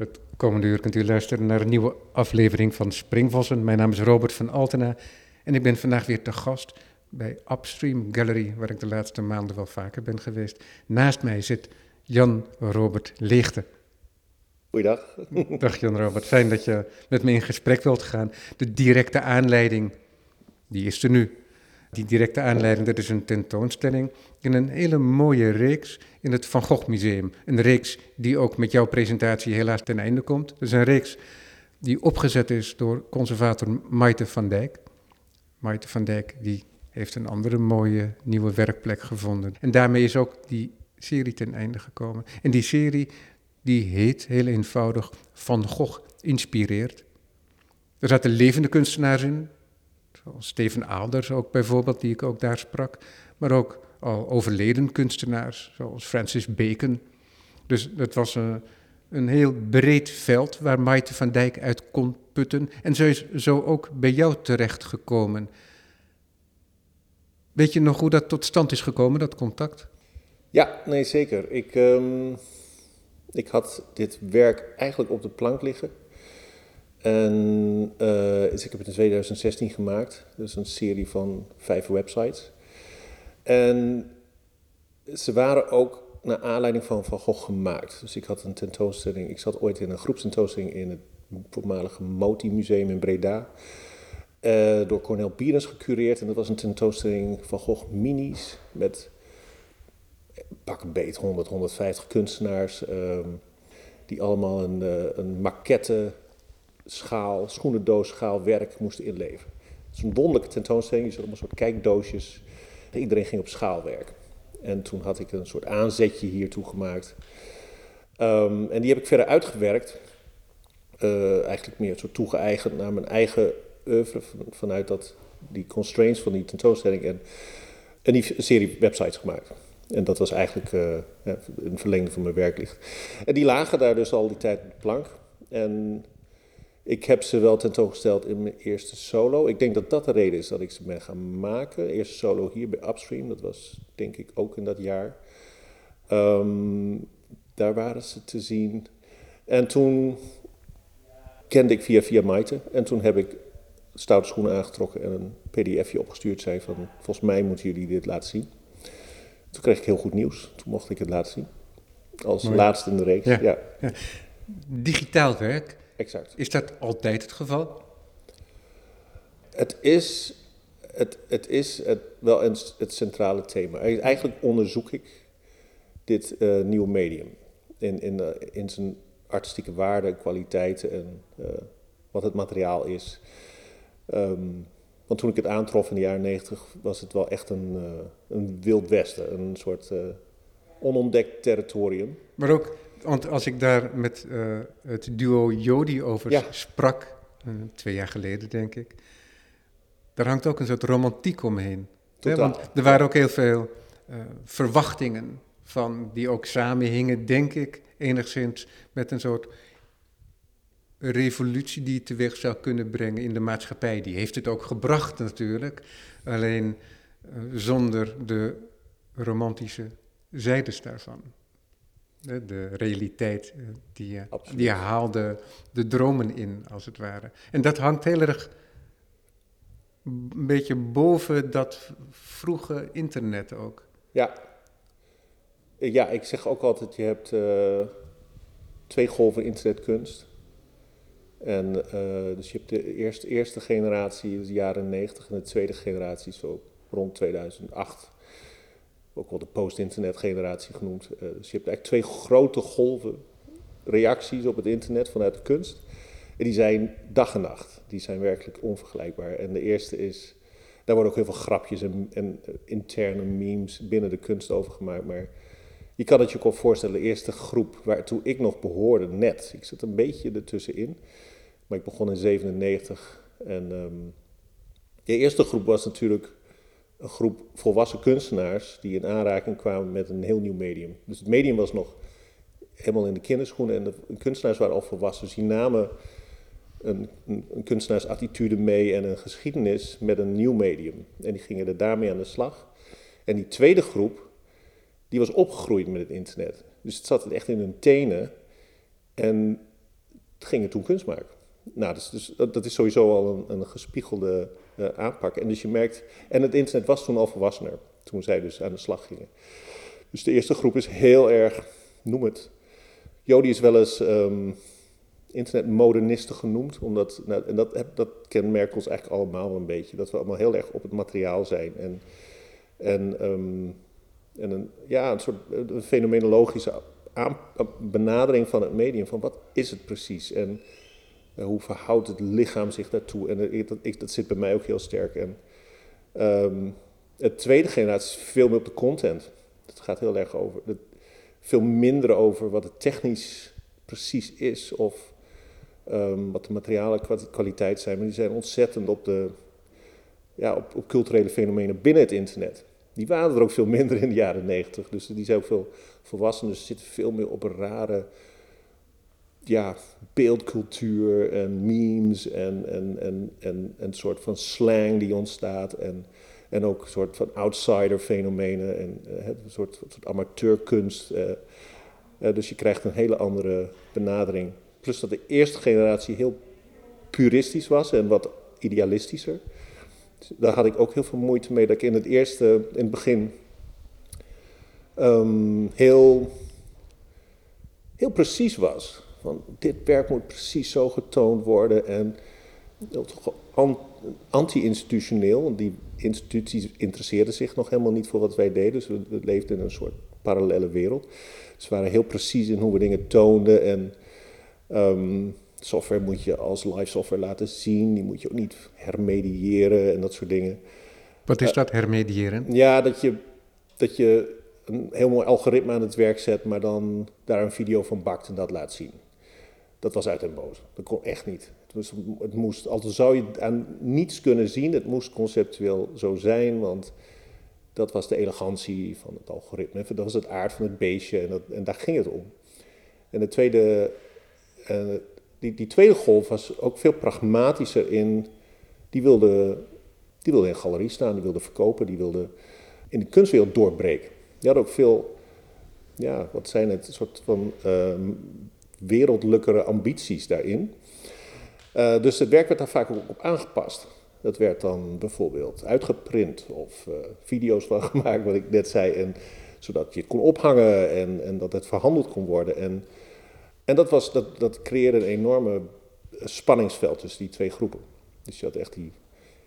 Het komende uur kunt u luisteren naar een nieuwe aflevering van Springvossen. Mijn naam is Robert van Altena en ik ben vandaag weer te gast bij Upstream Gallery, waar ik de laatste maanden wel vaker ben geweest. Naast mij zit Jan Robert Leegte. Goeiedag. Dag Jan Robert, fijn dat je met me in gesprek wilt gaan. De directe aanleiding, die is er nu. Die directe aanleiding, dat is een tentoonstelling in een hele mooie reeks in het Van Gogh Museum. Een reeks die ook met jouw presentatie helaas ten einde komt. Is een reeks die opgezet is door conservator Maite van Dijk. Maite van Dijk die heeft een andere mooie nieuwe werkplek gevonden. En daarmee is ook die serie ten einde gekomen. En die serie die heet heel eenvoudig Van Gogh inspireert. Er zaten levende kunstenaars in, zoals Steven Aalders ook bijvoorbeeld, die ik ook daar sprak, maar ook al overleden kunstenaars, zoals Francis Bacon. Dus het was een, een heel breed veld waar Maite van Dijk uit kon putten. En zo is zo ook bij jou terechtgekomen. Weet je nog hoe dat tot stand is gekomen, dat contact? Ja, nee, zeker. Ik, um, ik had dit werk eigenlijk op de plank liggen. En uh, ik heb het in 2016 gemaakt. Dus een serie van vijf websites. En ze waren ook naar aanleiding van Van Gogh gemaakt. Dus ik had een tentoonstelling. Ik zat ooit in een groepstentoonstelling in het voormalige Moti Museum in Breda. Uh, door Cornel Bierens gecureerd. En dat was een tentoonstelling van Gogh minis met pak beet 100, 150 kunstenaars. Um, die allemaal een, uh, een maquette schaal, schoenendoos schaal werk moesten inleveren. Het is een wonderlijke tentoonstelling. Je ziet allemaal soort kijkdoosjes. Iedereen ging op schaal werken. En toen had ik een soort aanzetje hiertoe gemaakt. Um, en die heb ik verder uitgewerkt. Uh, eigenlijk meer soort toegeëigend naar mijn eigen oeuvre. Van, vanuit dat, die constraints van die tentoonstelling. En, en die serie websites gemaakt. En dat was eigenlijk ja, een verlengde van mijn werklicht. En die lagen daar dus al die tijd op de plank. En ik heb ze wel tentoongesteld in mijn eerste solo. Ik denk dat dat de reden is dat ik ze ben gaan maken. Eerste solo hier bij Upstream, dat was denk ik ook in dat jaar. Um, daar waren ze te zien. En toen kende ik via via Maite. En toen heb ik stoute schoenen aangetrokken en een pdfje opgestuurd. Zei van, volgens mij moeten jullie dit laten zien. Toen kreeg ik heel goed nieuws. Toen mocht ik het laten zien. Als Mooi. laatste in de reeks, ja. ja. ja. Digitaal werk, Exact. Is dat altijd het geval? Het is, het, het is het, wel een, het centrale thema. Eigenlijk onderzoek ik dit uh, nieuwe medium in, in, uh, in zijn artistieke waarde, kwaliteiten en uh, wat het materiaal is. Um, want toen ik het aantrof in de jaren negentig was het wel echt een, een wild westen, een soort onontdekt territorium. Maar ook want als ik daar met uh, het duo Jodi over ja. sprak, uh, twee jaar geleden denk ik, daar hangt ook een soort romantiek omheen. Hè? Want er waren ook heel veel uh, verwachtingen van, die ook samenhingen, denk ik, enigszins met een soort revolutie die het teweeg zou kunnen brengen in de maatschappij. Die heeft het ook gebracht natuurlijk, alleen zonder de romantische zijdes daarvan. De realiteit, eh, die, eh, die haalde de dromen in, als het ware. En dat hangt heel erg een beetje boven dat vroege internet ook. Ja. Ja, ik zeg ook altijd, je hebt uh, twee golven internetkunst. En uh, dus je hebt de eerste, eerste generatie, de jaren 90, en de tweede generatie zo rond 2008 ook wel de post-internet generatie genoemd. Uh, dus je hebt eigenlijk twee grote golven reacties op het internet vanuit de kunst. En die zijn dag en nacht. Die zijn werkelijk onvergelijkbaar. En de eerste is, daar worden ook heel veel grapjes en, en uh, interne memes binnen de kunst over gemaakt. Maar je kan het je ook voorstellen, de eerste groep waartoe ik nog behoorde, net. Ik zit een beetje ertussenin. Maar ik begon in 97. En um, de eerste groep was natuurlijk een groep volwassen kunstenaars die in aanraking kwamen met een heel nieuw medium. Dus het medium was nog helemaal in de kinderschoenen en de kunstenaars waren al volwassen. Dus die namen een, een, kunstenaarsattitude mee en een geschiedenis met een nieuw medium. En die gingen er daarmee aan de slag. En die tweede groep, die was opgegroeid met het internet. Dus het zat echt in hun tenen. En gingen toen kunst maken. Nou, dus, dus dat, is sowieso al een gespiegelde uh, aanpak. En dus je merkt, en het internet was toen al volwassener, toen zij dus aan de slag gingen. Dus de eerste groep is heel erg, noem het. Jody is wel eens um, internetmodernisten genoemd, omdat, nou, en dat, dat kenmerkt ons eigenlijk allemaal een beetje, dat we allemaal heel erg op het materiaal zijn. En, en, um, en een, ja, een soort fenomenologische benadering van het medium, van wat is het precies en hoe verhoudt het lichaam zich daartoe. En dat, ik, dat zit bij mij ook heel sterk. En um, het tweede generatie is veel meer op de content. Het gaat heel erg over, veel minder over wat het technisch precies is of um, wat de materialen kwaliteit zijn. Maar die zijn ontzettend op, de, ja, op, op culturele fenomenen binnen het internet. Die waren er ook veel minder in de jaren negentig. Dus die zijn ook veel volwassener. Dus zitten veel meer op rare ja, beeldcultuur en memes en, en, en, en, een soort van slang die ontstaat. En, en ook een soort van outsider fenomenen en uh, een soort, soort amateurkunst. Uh, uh, dus je krijgt een hele andere benadering. Plus dat de eerste generatie heel puristisch was en wat idealistischer. Daar had ik ook heel veel moeite mee dat ik in het eerste, in het begin, um, heel, heel precies was. Van dit werk moet precies zo getoond worden en anti-institutioneel, want die instituties interesseerden zich nog helemaal niet voor wat wij deden. Dus we, leefden in een soort parallele wereld. Ze waren heel precies in hoe we dingen toonden en um, software moet je als live software laten zien. Die moet je ook niet hermediëren en dat soort dingen. Wat is eh, dat, hermediëren? Ja, dat je, dat je een heel mooi algoritme aan het werk zet, maar dan daar een video van bakt en dat laat zien. Dat was uit en boos. Dat kon echt niet. Het, het moest, altijd zou je aan niets kunnen zien, het moest conceptueel zo zijn, want dat was de elegantie van het algoritme. Dat was het aard van het beestje en, dat, en daar ging het om. En de tweede, uh, die, die tweede golf was ook veel pragmatischer in. Die wilde, die wilde in een galerie staan, die wilde verkopen, die wilde in de kunstwereld doorbreken. Die had ook veel, ja, wat zijn het, een soort van uh, wereldlijkere ambities daarin. Uh, dus het werk werd daar vaak ook op aangepast. Dat werd dan bijvoorbeeld uitgeprint of uh, video's van gemaakt, wat ik net zei, en, zodat je het kon ophangen en, en dat het verhandeld kon worden. En, en dat, was, dat, dat creëerde een enorme spanningsveld tussen die twee groepen. Dus je had echt die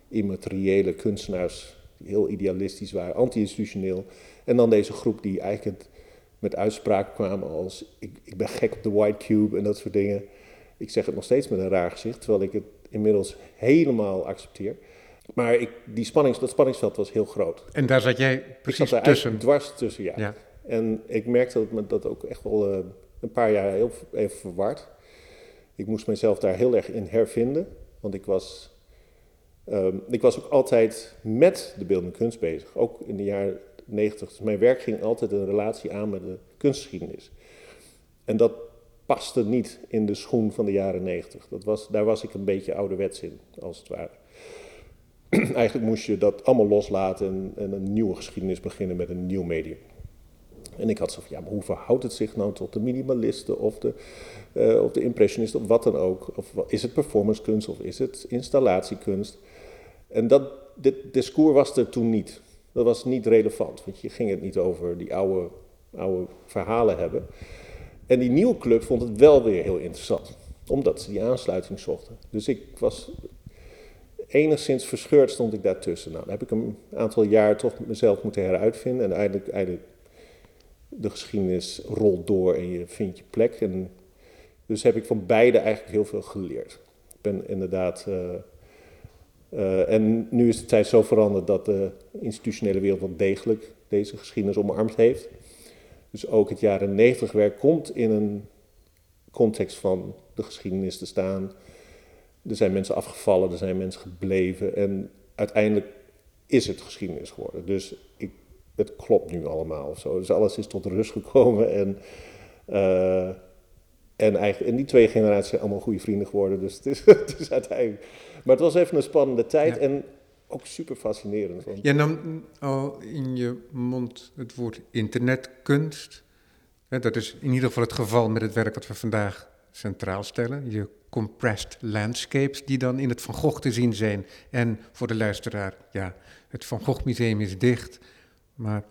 immateriële kunstenaars die heel idealistisch waren, anti-institutioneel. En dan deze groep die eigenlijk met uitspraken kwamen als ik, ik ben gek op de white cube en dat soort dingen. Ik zeg het nog steeds met een raar gezicht, terwijl ik het inmiddels helemaal accepteer. Maar ik, die spannings, dat spanningsveld was heel groot. En daar zat jij precies zat tussen? dwars tussen, ja. ja. En ik merkte dat me dat ook echt wel uh, een paar jaar heel even verward. Ik moest mezelf daar heel erg in hervinden. Want ik was, um, ik was ook altijd met de beeldende kunst bezig. Ook in de jaren 90. Dus mijn werk ging altijd een relatie aan met de kunstgeschiedenis. En dat paste niet in de schoen van de jaren 90. Dat was, daar was ik een beetje ouderwets in, als het ware. Eigenlijk moest je dat allemaal loslaten en, en, een nieuwe geschiedenis beginnen met een nieuw medium. En ik had zo van, ja, maar hoe verhoudt het zich nou tot de minimalisten of de, uh, of de impressionisten of wat dan ook? Of is het performancekunst of is het installatiekunst? En dat, dit discours was er toen niet. Dat was niet relevant, want je ging het niet over die oude, oude verhalen hebben. En die nieuwe club vond het wel weer heel interessant, omdat ze die aansluiting zochten. Dus ik was enigszins verscheurd stond ik daartussen. Nou, dan heb ik een aantal jaar toch mezelf moeten heruitvinden. En eigenlijk, eigenlijk de geschiedenis rolt door en je vindt je plek. En dus heb ik van beide eigenlijk heel veel geleerd. Ik ben inderdaad... Uh, uh, en nu is de tijd zo veranderd dat de institutionele wereld wel degelijk deze geschiedenis omarmd heeft. Dus ook het jaren 90 werk komt in een context van de geschiedenis te staan. Er zijn mensen afgevallen, er zijn mensen gebleven en uiteindelijk is het geschiedenis geworden. Dus ik, het klopt nu allemaal zo. Dus alles is tot rust gekomen en, uh, en, eigenlijk, en die twee generaties zijn allemaal goede vrienden geworden. Dus het is, het is uiteindelijk... Maar het was even een spannende tijd en ook super fascinerend. Want... Je nam al in je mond het woord internetkunst. Dat is in ieder geval het geval met het werk wat we vandaag centraal stellen. Je compressed landscapes die dan in het Van Gogh te zien zijn. En voor de luisteraar, ja, het Van Gogh Museum is dicht, maar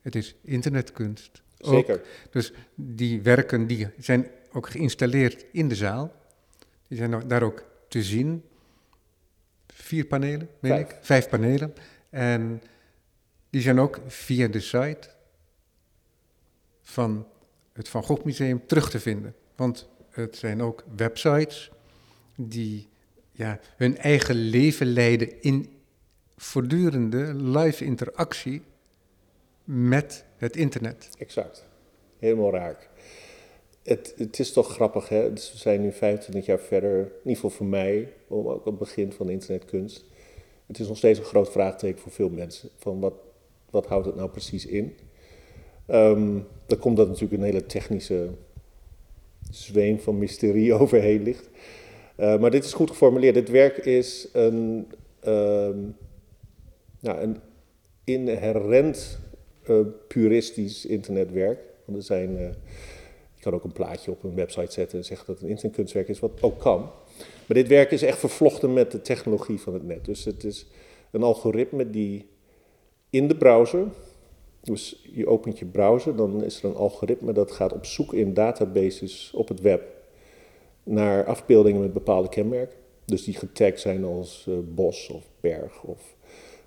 het is internetkunst. Zeker. Ook, dus die werken die zijn ook geïnstalleerd in de zaal. Die zijn daar ook te zien. Vier panelen, meen Vijf. ik? Vijf panelen. En die zijn ook via de site van het Van Gogh Museum terug te vinden. Want het zijn ook websites die ja, hun eigen leven leiden in voortdurende live interactie met het internet. Exact. Helemaal raak. Het, het is toch grappig, hè? Dus we zijn nu 25 jaar verder, in ieder geval voor mij, ook het begin van internetkunst. Het is nog steeds een groot vraagteken voor veel mensen. Van wat, wat houdt het nou precies in? Um, daar komt dat natuurlijk een hele technische zweem van mysterie overheen ligt. Uh, maar dit is goed geformuleerd. Dit werk is een, um, nou, een inherent uh, puristisch internetwerk. Want er zijn, uh, je kan ook een plaatje op een website zetten en zeggen dat het een internetkunstwerk is, wat ook kan. Maar dit werk is echt vervlochten met de technologie van het net. Dus het is een algoritme die in de browser, dus je opent je browser, dan is er een algoritme dat gaat op zoek in databases op het web naar afbeeldingen met bepaalde kenmerken. Dus die getagd zijn als uh, bos of berg of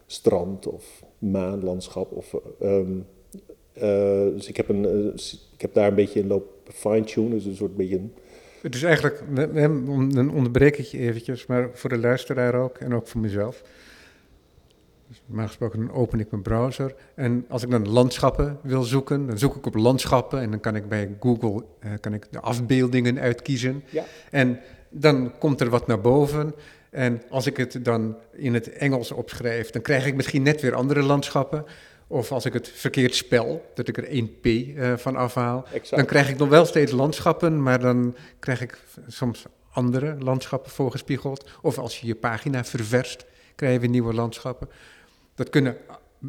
strand of maanlandschap. Of, um, uh, dus ik heb, een, uh, ik heb daar een beetje in loop fine-tune, dus een soort beetje... Het is eigenlijk, dan onderbreek ik je eventjes, maar voor de luisteraar ook en ook voor mezelf. Dus normaal gesproken dan open ik mijn browser en als ik dan landschappen wil zoeken, dan zoek ik op landschappen en dan kan ik bij Google uh, kan ik de afbeeldingen uitkiezen. Ja. En dan komt er wat naar boven en als ik het dan in het Engels opschrijf, dan krijg ik misschien net weer andere landschappen. Of als ik het verkeerd spel, dat ik er 1p uh, van afhaal, Exact. dan krijg ik nog wel steeds landschappen, maar dan krijg ik soms andere landschappen voorgespiegeld. Of als je je pagina ververst, krijg je weer nieuwe landschappen. Dat kunnen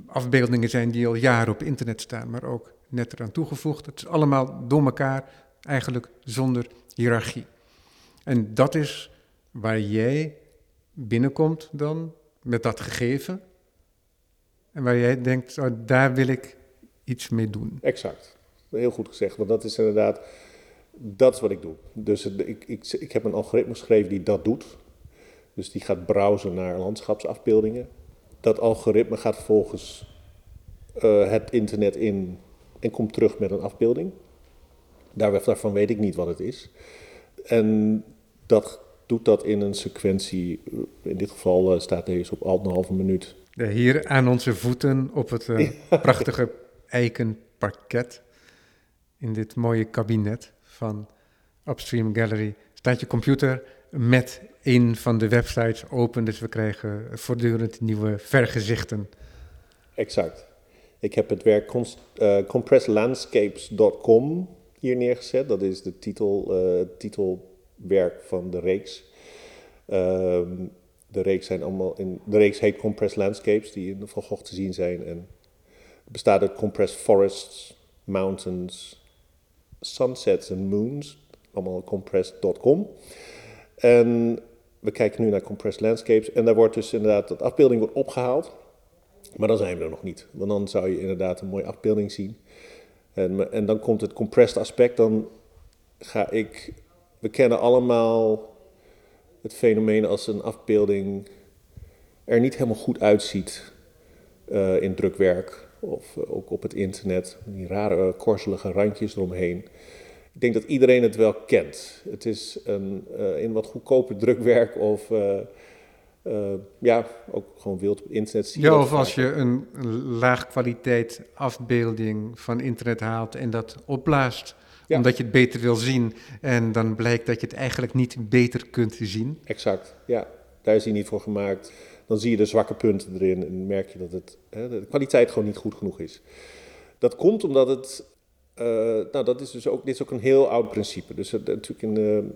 afbeeldingen zijn die al jaren op internet staan, maar ook net eraan toegevoegd. Het is allemaal door elkaar, eigenlijk zonder hiërarchie. En dat is waar jij binnenkomt dan met dat gegeven. En waar jij denkt, oh, daar wil ik iets mee doen. Exact. Heel goed gezegd, want dat is inderdaad, dat is wat ik doe. Dus ik, ik, ik heb een algoritme geschreven die dat doet. Dus die gaat browsen naar landschapsafbeeldingen. Dat algoritme gaat vervolgens uh, het internet in en komt terug met een afbeelding. Daar, daarvan weet ik niet wat het is. En dat doet dat in een sequentie. In dit geval uh, staat deze op anderhalve minuut. Ja, hier aan onze voeten op het uh, prachtige eiken parket. In dit mooie kabinet van Upstream Gallery staat je computer met een van de websites open. Dus we krijgen voortdurend nieuwe vergezichten. Exact. Ik heb het werk uh, compressedlandscapes.com hier neergezet. Dat is de titel, uh, titelwerk van de reeks. Um, de reeks, zijn allemaal in, de reeks heet Compressed Landscapes, die in Van Gogh te zien zijn. En het bestaat uit compressed forests, mountains, sunsets en moons. Allemaal compressed.com. En we kijken nu naar compressed landscapes. En daar wordt dus inderdaad, dat afbeelding wordt opgehaald. Maar dan zijn we er nog niet. Want dan zou je inderdaad een mooie afbeelding zien. En, en dan komt het compressed aspect. Dan ga ik, we kennen allemaal het fenomeen als een afbeelding er niet helemaal goed uitziet uh, in drukwerk of uh, ook op het internet. Die rare uh, korzelige randjes eromheen. Ik denk dat iedereen het wel kent. Het is een, in wat goedkoper drukwerk of ja, ook gewoon wild op het internet zien. Ja, of als je een, een laag kwaliteit afbeelding van internet haalt en dat opblaast. Ja. Omdat je het beter wil zien. En dan blijkt dat je het eigenlijk niet beter kunt zien. Exact, ja. Daar is hij niet voor gemaakt. Dan zie je de zwakke punten erin en merk je dat het, hè, de kwaliteit gewoon niet goed genoeg is. Dat komt omdat het. Uh, nou, dat is dus ook, dit is ook een heel oud principe. Dus het, natuurlijk in de,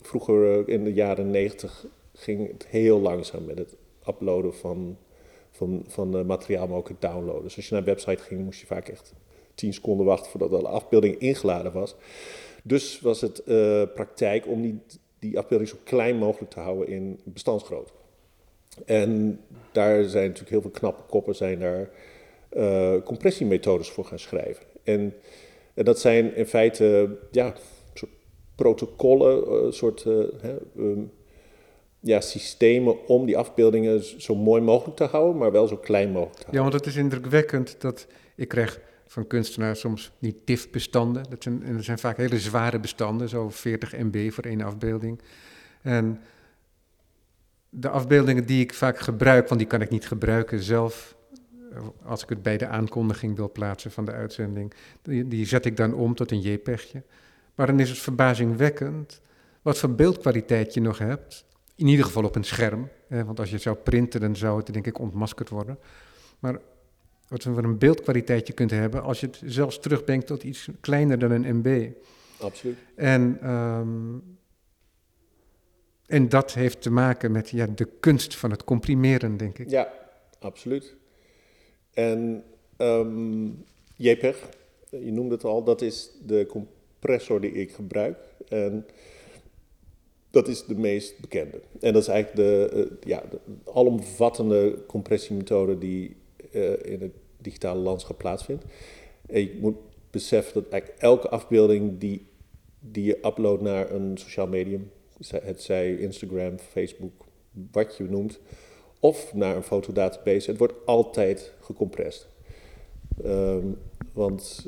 vroeger uh, in de jaren negentig ging het heel langzaam met het uploaden van, van, van uh, materiaal, maar ook het downloaden. Dus als je naar een website ging, moest je vaak echt 10 seconden wachten voordat de afbeelding ingeladen was. Dus was het uh, praktijk om die, die afbeelding zo klein mogelijk te houden in bestandsgrootte. En daar zijn natuurlijk heel veel knappe koppen zijn daar uh, compressiemethodes voor gaan schrijven. En, en, dat zijn in feite ja, soort protocollen, uh, soort hè, um, ja, systemen om die afbeeldingen zo mooi mogelijk te houden, maar wel zo klein mogelijk te houden. Ja, want het is indrukwekkend dat ik krijg van kunstenaars soms niet TIFF-bestanden. Dat zijn, zijn vaak hele zware bestanden, zo 40 MB voor één afbeelding. En de afbeeldingen die ik vaak gebruik, want die kan ik niet gebruiken zelf, als ik het bij de aankondiging wil plaatsen van de uitzending, die, die zet ik dan om tot een JPEGje. Maar dan is het verbazingwekkend wat voor beeldkwaliteit je nog hebt. In ieder geval op een scherm. Hè, want als je het zou printen, dan zou het denk ik ontmaskerd worden. Maar wat voor een beeldkwaliteit je kunt hebben als je het zelfs terugbrengt tot iets kleiner dan een MB. Absoluut. En, um, en dat heeft te maken met ja, de kunst van het comprimeren, denk ik. Ja, absoluut. En um, JPEG, je noemde het al, dat is de compressor die ik gebruik. En dat is de meest bekende. En dat is eigenlijk de, uh, ja, de alomvattende compressiemethode die in het digitale landschap plaatsvindt. En je moet beseffen dat eigenlijk elke afbeelding die, die je uploadt naar een sociaal medium, het zij Instagram, Facebook, wat je noemt, of naar een fotodatabase, het wordt altijd gecompressed. Um, want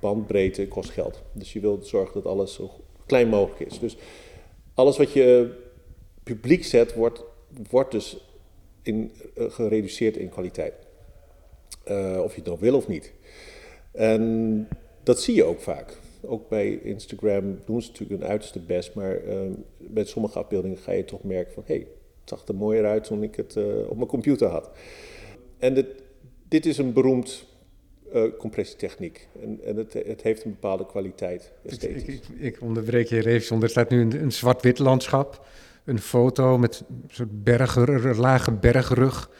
bandbreedte kost geld. Dus je wilt zorgen dat alles zo klein mogelijk is. Dus alles wat je publiek zet, wordt, wordt dus in, uh, gereduceerd in kwaliteit. Uh, of je het nou wil of niet. En dat zie je ook vaak. Ook bij Instagram doen ze natuurlijk hun uiterste best, maar uh, bij sommige afbeeldingen ga je toch merken van hé, hey, het zag er mooier uit toen ik het uh, op mijn computer had. En dit, dit is een beroemd compressietechniek. En, en het, het, heeft een bepaalde kwaliteit, esthetisch. Ik, ik, ik onderbreek je even, er staat nu een, een zwart-wit landschap. Een foto met een soort berger, lage bergrug.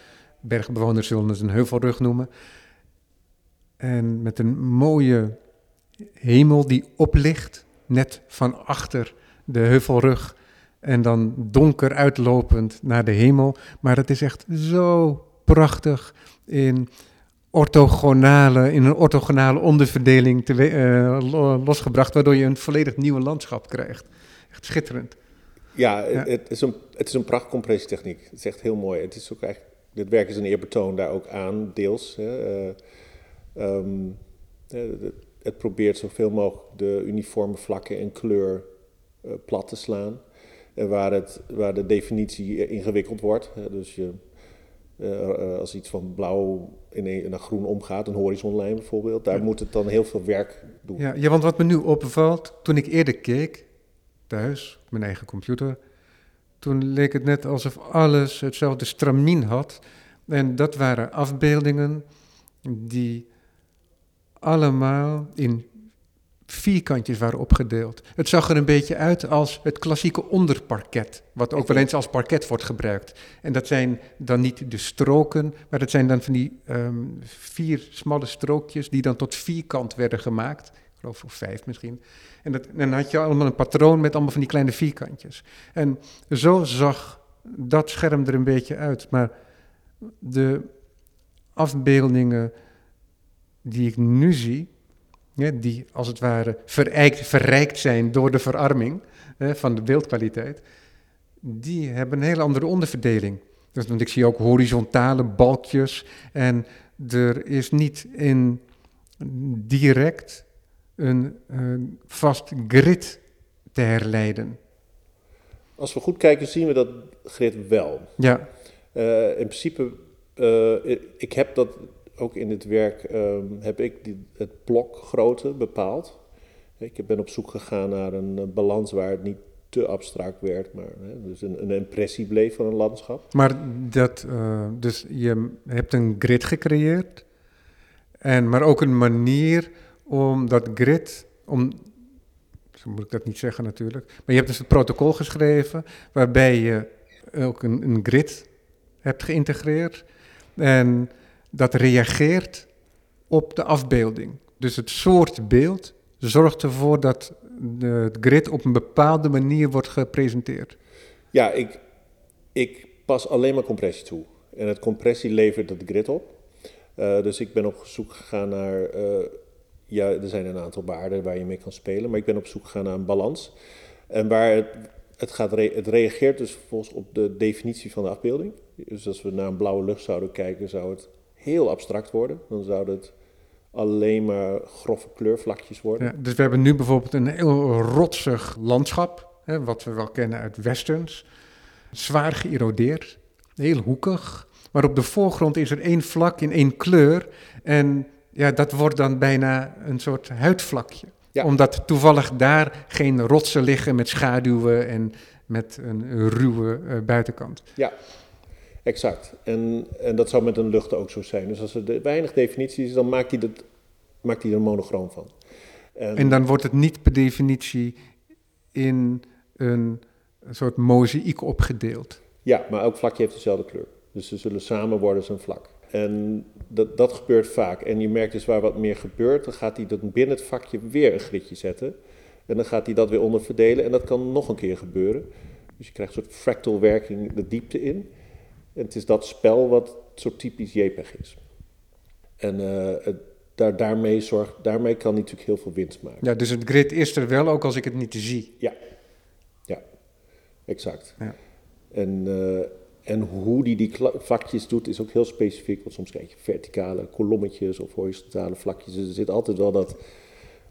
Bergbewoners zullen het een heuvelrug noemen. En met een mooie hemel die oplicht, net van achter de heuvelrug. En dan donker uitlopend naar de hemel. Maar het is echt zo prachtig in orthogonale, in een orthogonale onderverdeling te, uh, losgebracht, waardoor je een volledig nieuw landschap krijgt. Echt schitterend. Ja, ja. Het, is een, het is een prachtcompressietechniek. Het is echt heel mooi. Het is ook echt, dit werk is een eerbetoon daar ook aan, deels. Hè. Uh, um, het probeert zoveel mogelijk de uniforme vlakken en kleur uh, plat te slaan. En waar, het, waar de definitie ingewikkeld wordt. Hè. Dus je, uh, als iets van blauw in een, naar groen omgaat, een horizonlijn bijvoorbeeld, daar ja. moet het dan heel veel werk doen. Ja, ja, want wat me nu opvalt, toen ik eerder keek, thuis, op mijn eigen computer, toen leek het net alsof alles hetzelfde stramien had. En dat waren afbeeldingen die allemaal in vierkantjes waren opgedeeld. Het zag er een beetje uit als het klassieke onderparket, wat ook wel eens als parket wordt gebruikt. En dat zijn dan niet de stroken, maar dat zijn dan van die um, vier smalle strookjes die dan tot vierkant werden gemaakt. Ik geloof voor vijf misschien. En, dat, en dan had je allemaal een patroon met allemaal van die kleine vierkantjes. En zo zag dat scherm er een beetje uit. Maar de afbeeldingen die ik nu zie, die als het ware verrijkt, verrijkt zijn door de verarming hè, van de beeldkwaliteit, die hebben een hele andere onderverdeling. Dus, want ik zie ook horizontale balkjes en er is niet in direct een uh, vast grid te herleiden. Als we goed kijken zien we dat grid wel. Ja. Uh, in principe, uh, ik heb dat ook in het werk um, heb ik die, het blokgrootte bepaald. Ik ben op zoek gegaan naar een balans waar het niet te abstract werd, maar hè, dus een, een, impressie bleef van een landschap. Maar dat, uh, dus je hebt een grid gecreëerd, en, maar ook een manier om dat grid, om, zo moet ik dat niet zeggen natuurlijk, maar je hebt dus het protocol geschreven waarbij je ook een, een grid hebt geïntegreerd. En dat reageert op de afbeelding. Dus het soort beeld zorgt ervoor dat het grid op een bepaalde manier wordt gepresenteerd. Ja, ik, ik pas alleen maar compressie toe. En het compressie levert het grid op. Uh, dus ik ben op zoek gegaan naar. Uh, ja, er zijn een aantal waarden waar je mee kan spelen, maar ik ben op zoek gegaan naar een balans. En waar het, het, gaat het reageert dus volgens op de definitie van de afbeelding. Dus als we naar een blauwe lucht zouden kijken, zou het heel abstract worden. Dan zou het alleen maar grove kleurvlakjes worden. Ja, dus we hebben nu bijvoorbeeld een heel rotsig landschap, hè, wat we wel kennen uit westerns. Zwaar geërodeerd, heel hoekig. Maar op de voorgrond is er één vlak in één kleur. En ja, dat wordt dan bijna een soort huidvlakje. Omdat toevallig daar geen rotsen liggen met schaduwen en met een ruwe uh, buitenkant. Ja, exact. En, en dat zou met een lucht ook zo zijn. Dus als er weinig definitie is, dan maakt hij, dat, maakt hij er een monochroom van. En, en dan wordt het niet per definitie in een soort mozaïek opgedeeld. Ja, maar elk vlakje heeft dezelfde kleur. Dus ze zullen samen worden als een vlak. En dat, dat gebeurt vaak. En je merkt dus waar wat meer gebeurt, dan gaat hij dat binnen het vakje weer een gridje zetten. En dan gaat hij dat weer onderverdelen en dat kan nog een keer gebeuren. Dus je krijgt een soort fractal werking de diepte in. En het is dat spel wat zo typisch JPEG is. En uh, daar, daarmee, zorgt, daarmee kan hij natuurlijk heel veel winst maken. Ja, dus het grid is er wel, ook als ik het niet zie. Ja, ja, exact. Ja. En, uh, en hoe die die vlakjes doet is ook heel specifiek. Want soms krijg je verticale kolommetjes of horizontale vlakjes. Dus er zit altijd wel dat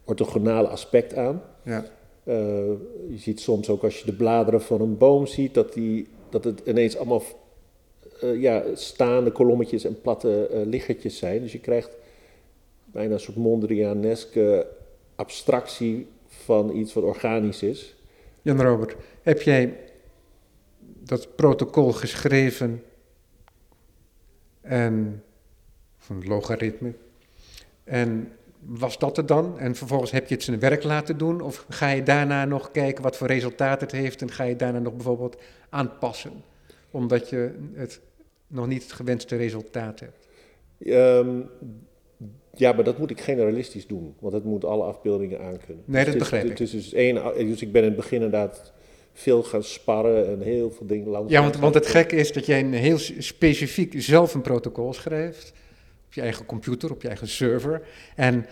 orthogonale aspect aan. Ja. Uh, je ziet soms ook als je de bladeren van een boom ziet, dat, die, dat het ineens allemaal uh, ja, staande kolommetjes en platte uh, liggertjes zijn. Dus je krijgt bijna een soort Mondrianeske abstractie van iets wat organisch is. Jan Robert, heb jij dat protocol geschreven en van logaritme. En was dat het dan? En vervolgens heb je het zijn werk laten doen? Of ga je daarna nog kijken wat voor resultaat het heeft en ga je daarna nog bijvoorbeeld aanpassen? Omdat je het nog niet het gewenste resultaat hebt. Ehm, ja, maar dat moet ik generalistisch doen, want het moet alle afbeeldingen aankunnen. Nee, dat begrijp ik. Het is dus één, dus ik ben in het begin inderdaad veel gaan sparren en heel veel dingen langs. Ja, want, want het gekke is dat jij een heel specifiek zelf een protocol schrijft. Op je eigen computer, op je eigen server. En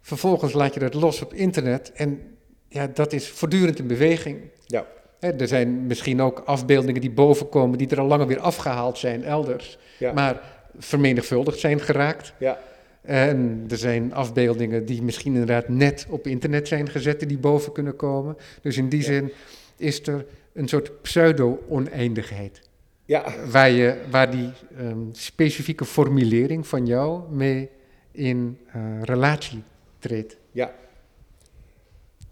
vervolgens laat je dat los op internet. En ja, dat is voortdurend in beweging. Ja. er zijn misschien ook afbeeldingen die bovenkomen, die er al langer weer afgehaald zijn elders. Ja. Maar vermenigvuldigd zijn geraakt. Ja. En er zijn afbeeldingen die misschien inderdaad net op internet zijn gezet, die boven kunnen komen. Dus in die zin is er een soort pseudo-oneindigheid. Ja. Waar, je, waar die ehm, specifieke formulering van jou mee in uh, relatie treedt. Ja.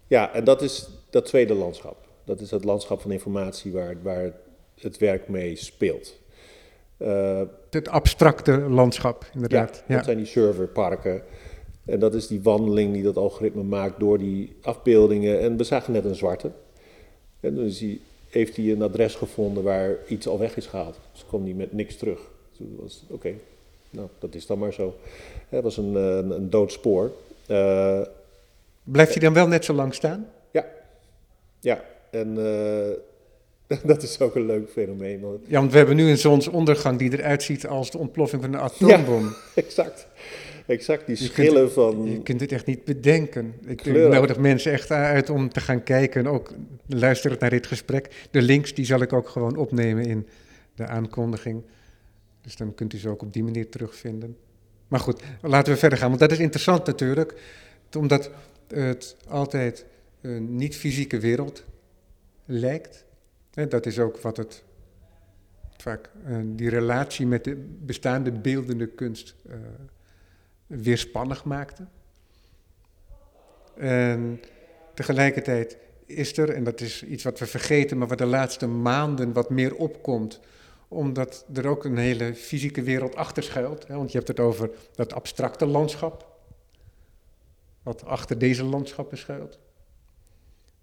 Ja, en dat is dat tweede landschap. Dat is het landschap van informatie waar, waar het werk mee speelt. Uh, het abstracte landschap, inderdaad. Ja, dat zijn die serverparken. En dat is die wandeling die dat algoritme maakt door die afbeeldingen. En we zagen net een zwarte. En dus hij, heeft hij een adres gevonden waar iets al weg is gehaald. Dus kwam hij met niks terug. Dus was oké, nou dat is dan maar zo. Het was een, een, een dood spoor. Uh, Blijft hij dan wel net zo lang staan? Ja, ja. En uh, dat is ook een leuk fenomeen. Ja, want we hebben nu een zonsondergang die eruit ziet als de ontploffing van een atoombom. Ja, exact. Exact, die schillen van... Je kunt het echt niet bedenken. Ik nodig mensen echt uit om te gaan kijken en ook luisteren naar dit gesprek. De links die zal ik ook gewoon opnemen in de aankondiging. Dus dan kunt u ze ook op die manier terugvinden. Maar goed, laten we verder gaan, want dat is interessant natuurlijk. Omdat het altijd een niet-fysieke wereld lijkt. En dat is ook wat het vaak, uh, die relatie met de bestaande beeldende kunst uh, weerspannig maakte. En tegelijkertijd is er, en dat is iets wat we vergeten, maar wat de laatste maanden wat meer opkomt, omdat er ook een hele fysieke wereld achter schuilt. Hè? Want je hebt het over dat abstracte landschap, wat achter deze landschappen schuilt.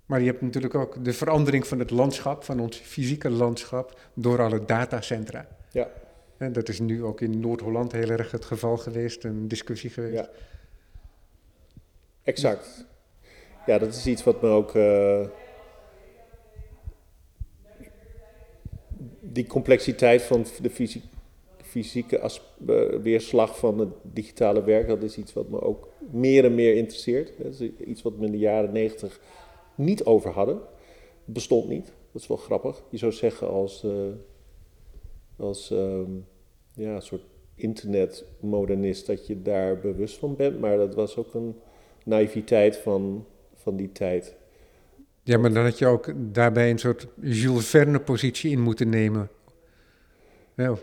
Maar je hebt natuurlijk ook de verandering van het landschap, van ons fysieke landschap, door alle datacentra. Ja. En dat is nu ook in Noord-Holland heel erg het geval geweest, een discussie geweest. Ja. Exact. ja, dat is iets wat me ook. Uh, die complexiteit van de fysiek, fysieke as, uh, weerslag van het digitale werk, dat is iets wat me ook meer en meer interesseert. Dat is iets wat we in de jaren negentig niet over hadden. Bestond niet. Dat is wel grappig. Je zou zeggen als, uh, als um, ja, een soort internetmodernist dat je daar bewust van bent. Maar dat was ook een naïviteit van, van die tijd. Ja, maar dan had je ook daarbij een soort Jules Verne positie in moeten nemen.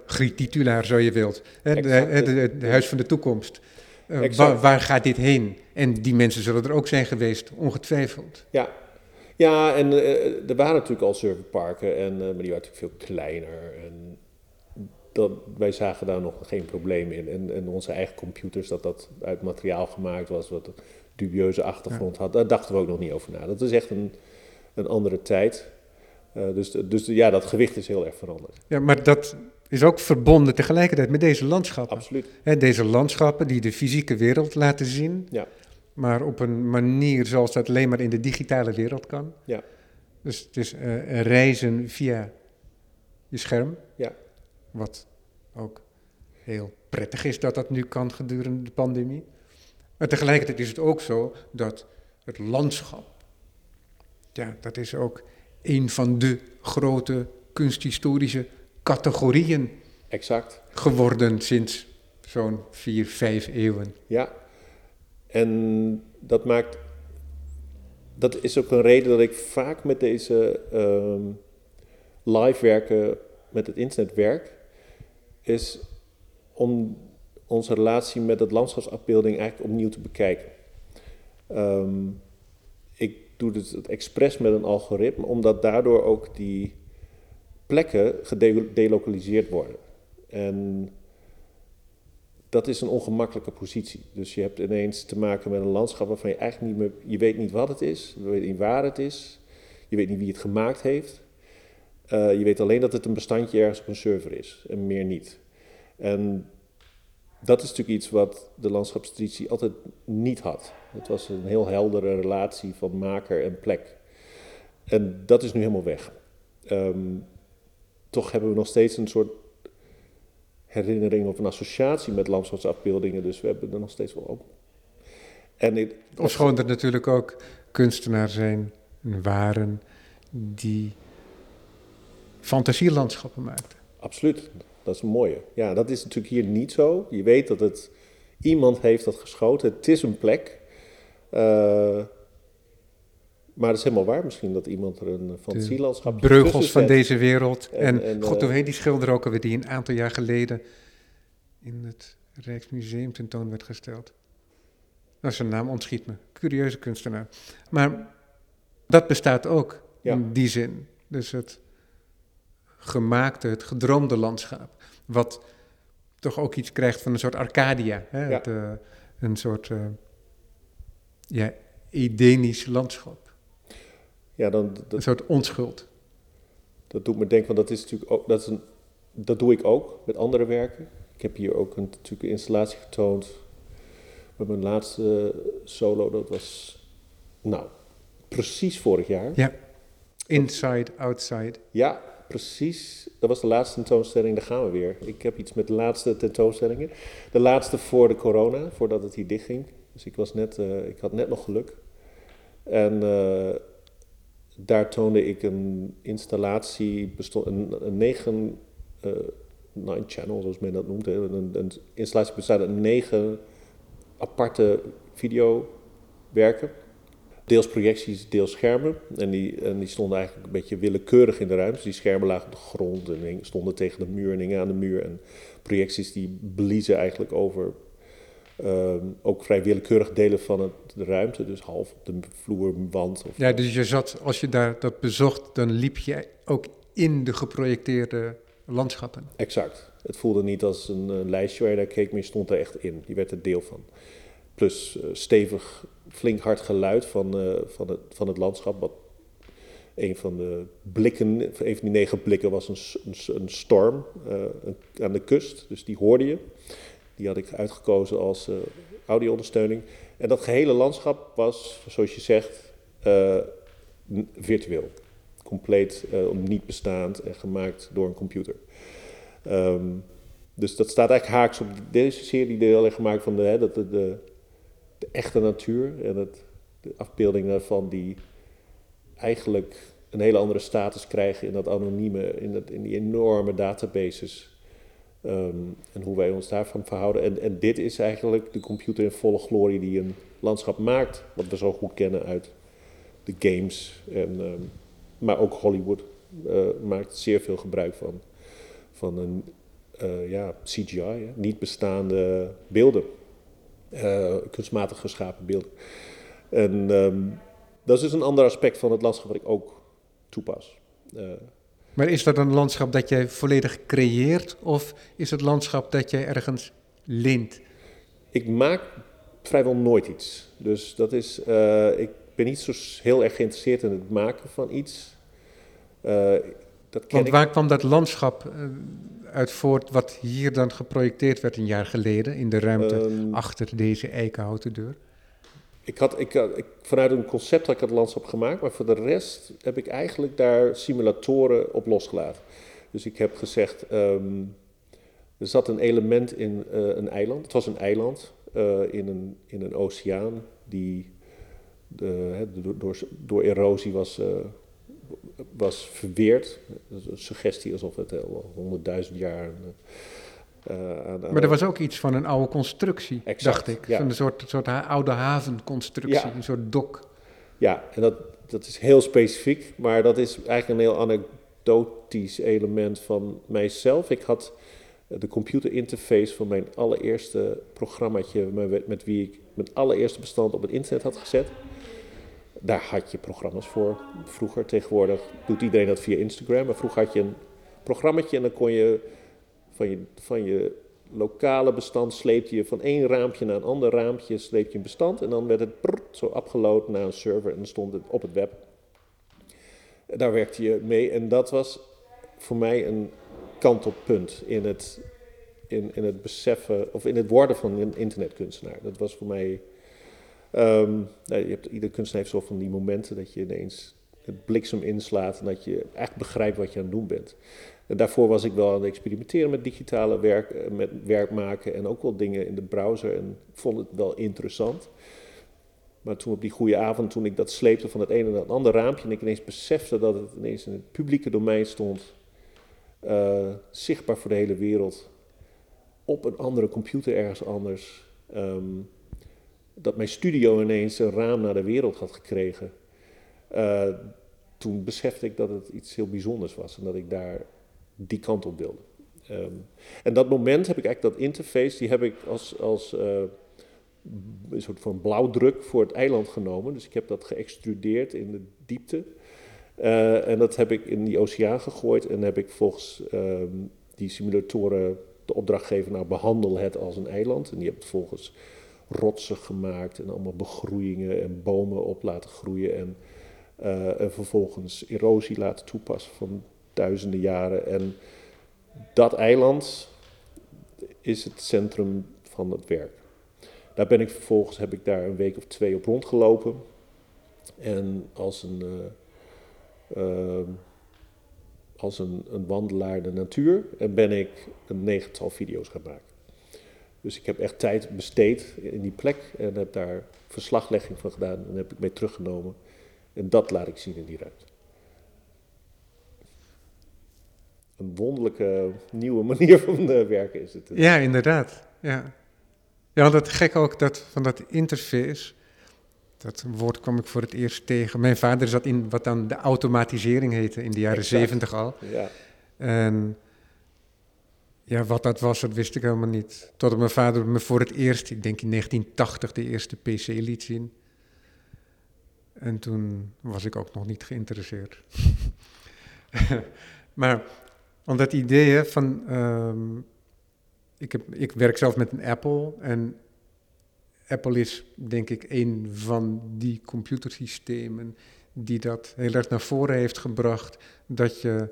Griet titulaar, zo je wilt. Het huis van de toekomst. Uh, waar, waar, gaat dit heen? En die mensen zullen er ook zijn geweest, ongetwijfeld. Ja, ja en uh, er waren natuurlijk al serverparken, en, uh, maar die waren natuurlijk veel kleiner. En dat, wij zagen daar nog geen probleem in. En, en onze eigen computers, dat dat uit materiaal gemaakt was, wat een dubieuze achtergrond had, daar dachten we ook nog niet over na. Dat is echt een, een andere tijd. Uh, dus, dus ja, dat gewicht is heel erg veranderd. Ja, maar dat is ook verbonden tegelijkertijd met deze landschappen. Absoluut. He, deze landschappen die de fysieke wereld laten zien, ja. maar op een manier zoals dat alleen maar in de digitale wereld kan. Ja. Dus het is uh, reizen via je scherm. Ja. Wat ook heel prettig is dat dat nu kan gedurende de pandemie. Maar tegelijkertijd is het ook zo dat het landschap, ja, dat is ook een van de grote kunsthistorische categorieën exact. geworden sinds zo'n vier, vijf eeuwen. Ja, en dat maakt. Dat is ook een reden dat ik vaak met deze um, live werken, met het internet werk, is om onze relatie met het landschapsafbeelding eigenlijk opnieuw te bekijken. Um, ik doe het, het expres met een algoritme, omdat daardoor ook die plekken gedelokaliseerd worden. En dat is een ongemakkelijke positie. Dus je hebt ineens te maken met een landschap waarvan je eigenlijk niet meer, je weet niet wat het is, je weet niet waar het is, je weet niet wie het gemaakt heeft. Uh, je weet alleen dat het een bestandje ergens op een server is en meer niet. En dat is natuurlijk iets wat de landschapstraditie altijd niet had. Het was een heel heldere relatie van maker en plek. En dat is nu helemaal weg. Um, toch hebben we nog steeds een soort herinnering of een associatie met landschapsafbeeldingen. Dus we hebben er nog steeds wel op. En schoon er natuurlijk ook kunstenaars zijn en waren die fantasielandschappen maakten. Absoluut, dat is een mooie. Ja, dat is natuurlijk hier niet zo. Je weet dat het iemand heeft dat geschoten. Het is een plek. Uh, maar het is helemaal waar misschien dat iemand er een fantasielandschap... Breugels van deze wereld. En, en, god, hoe heet die schilder ook alweer die een aantal jaar geleden in het Rijksmuseum tentoon werd gesteld. Nou, zijn naam ontschiet me. Curieuze kunstenaar. Maar dat bestaat ook ja. in die zin. Dus het gemaakte, het gedroomde landschap. Wat toch ook iets krijgt van een soort Arcadia. Hè? Ja. Het, uh, een soort uh, ja, Edenisch landschap. Ja, dan, dat, een soort onschuld. Dat doet me denken, want dat is natuurlijk ook, dat, is een, dat doe ik ook met andere werken. Ik heb hier ook een, natuurlijk een installatie getoond met mijn laatste solo. Dat was, nou, precies vorig jaar. Ja, Inside, Outside. Ja, precies. Dat was de laatste tentoonstelling, daar gaan we weer. Ik heb iets met de laatste tentoonstellingen. De laatste voor de corona, voordat het hier dichtging. Dus ik, was net, uh, ik had net nog geluk. En... Uh, daar toonde ik een installatie, een, een negen, uh, nine channel zoals men dat noemt. Een, een, installatie bestaat uit negen aparte videowerken. Deels projecties, deels schermen. En die, en die stonden eigenlijk een beetje willekeurig in de ruimte. Die schermen lagen op de grond en stonden tegen de muur en hingen aan de muur. En projecties die bliezen eigenlijk over Um, ook vrij willekeurig delen van het, de ruimte, dus half op de vloer, wand. Of ja, dus je zat, als je daar dat bezocht, dan liep je ook in de geprojecteerde landschappen. Exact. Het voelde niet als een, een lijstje waar je naar keek, maar je stond er echt in. Je werd er deel van. Plus uh, stevig, flink hard geluid van, uh, van, het, van het landschap. Wat een van de blikken, een van die negen blikken was een, een, storm uh, aan de kust. Dus die hoorde je. Die had ik uitgekozen als uh, audioondersteuning. En dat gehele landschap was, zoals je zegt, eh, virtueel. Compleet niet bestaand en gemaakt door een computer. Ehm, dus dat staat eigenlijk haaks op deze serie die heel erg gemaakt van de, hè, dat de, de, echte natuur en het, de afbeeldingen daarvan die eigenlijk een hele andere status krijgen in dat anonieme, in, dat, in die enorme databases. Ehm, en hoe wij ons daarvan verhouden. En, en dit is eigenlijk de computer in volle glorie die een landschap maakt, wat we zo goed kennen uit de games. En, ehm, maar ook Hollywood uh, maakt zeer veel gebruik van, van een uh, ja, CGI, niet bestaande beelden, kunstmatig geschapen beelden. En um, dat is dus een ander aspect van het landschap wat ik ook toepas. maar is dat een landschap dat jij volledig creëert of is het landschap dat jij ergens leent? Ik maak vrijwel nooit iets. Dus dat is, uh, ik ben niet zo heel erg geïnteresseerd in het maken van iets. Uh, dat Want waar kwam dat landschap uh, uit voort wat hier dan geprojecteerd werd een jaar geleden in de ruimte um, achter deze eikenhouten deur? Ik had, ik, ik, vanuit een concept had ik het landschap gemaakt, maar voor de rest heb ik eigenlijk daar simulatoren op losgelaten. Dus ik heb gezegd, um, er zat een element in uh, een eiland. Het was een eiland uh, in, een, in een oceaan die de, door, door, door, erosie was, uh, was verweerd. Een suggestie alsof het al honderdduizend jaar. Uh, aan, maar er was ook iets van een oude constructie, exact, dacht ik. Ja. Van een soort, soort oude havenconstructie, ja. een soort dok. Ja, en dat, dat is heel specifiek, maar dat is eigenlijk een heel anekdotisch element van mijzelf. Ik had de computerinterface van mijn allereerste programmaatje met, met wie ik mijn allereerste bestand op het internet had gezet. Daar had je programma's voor. Vroeger, tegenwoordig doet iedereen dat via Instagram. Maar vroeger had je een programmaatje en dan kon je van je, van je lokale bestand sleep je van één raampje naar een ander raampje, sleep je een bestand en dan werd het zo upgeload naar een server en dan stond het op het web. Daar werkte je mee en dat was voor mij een kantelpunt in het, in, in het beseffen, of in het worden van een internetkunstenaar. Dat was voor mij. Um, je hebt, ieder kunstenaar heeft zo van die momenten dat je ineens het bliksem inslaat en dat je echt begrijpt wat je aan het doen bent. En daarvoor was ik wel aan het experimenteren met digitale werk, eh, met werk maken en ook wel dingen in de browser en vond het wel interessant. Maar toen op die goede avond, toen ik dat sleepte van het ene naar het andere raampje en ik ineens besefte dat het ineens in het publieke domein stond, uh, zichtbaar voor de hele wereld, op een andere computer ergens anders. Um, dat mijn studio ineens een raam naar de wereld had gekregen. Uh, toen besefte ik dat het iets heel bijzonders was en dat ik daar die kant op wilde. Um, en dat moment heb ik eigenlijk, dat interface, die heb ik als, als uh, een soort van blauwdruk voor het eiland genomen. Dus ik heb dat geëxtrudeerd in de diepte. Uh, en dat heb ik in die oceaan gegooid en heb ik volgens um, die simulatoren de opdracht gegeven, nou behandel het als een eiland. En die heb volgens rotsen gemaakt en allemaal begroeiingen en bomen op laten groeien en, uh, en vervolgens erosie laten toepassen van duizenden jaren. En dat eiland is het centrum van het werk. Daar ben ik vervolgens, heb ik daar een week of twee op rondgelopen. En als een, uh, uh, als een, een wandelaar de natuur en ben ik een negental video's gaan maken. Dus ik heb echt tijd besteed in die plek en heb daar verslaglegging van gedaan en heb ik mee teruggenomen. En dat laat ik zien in die ruimte. Een wonderlijke nieuwe manier van uh, werken is het. Ja, inderdaad. Ja, ja dat gek ook dat, van dat interface. Dat woord kwam ik voor het eerst tegen. Mijn vader zat in wat dan de automatisering heette in de jaren zeventig al. Ja. En ja, wat dat was, dat wist ik helemaal niet. Totdat mijn vader me voor het eerst, ik denk in 1980, de eerste PC liet zien. En toen was ik ook nog niet geïnteresseerd. maar om dat idee van. Um, ik, heb, ik werk zelf met een Apple en Apple is denk ik een van die computersystemen die dat heel erg naar voren heeft gebracht. Dat je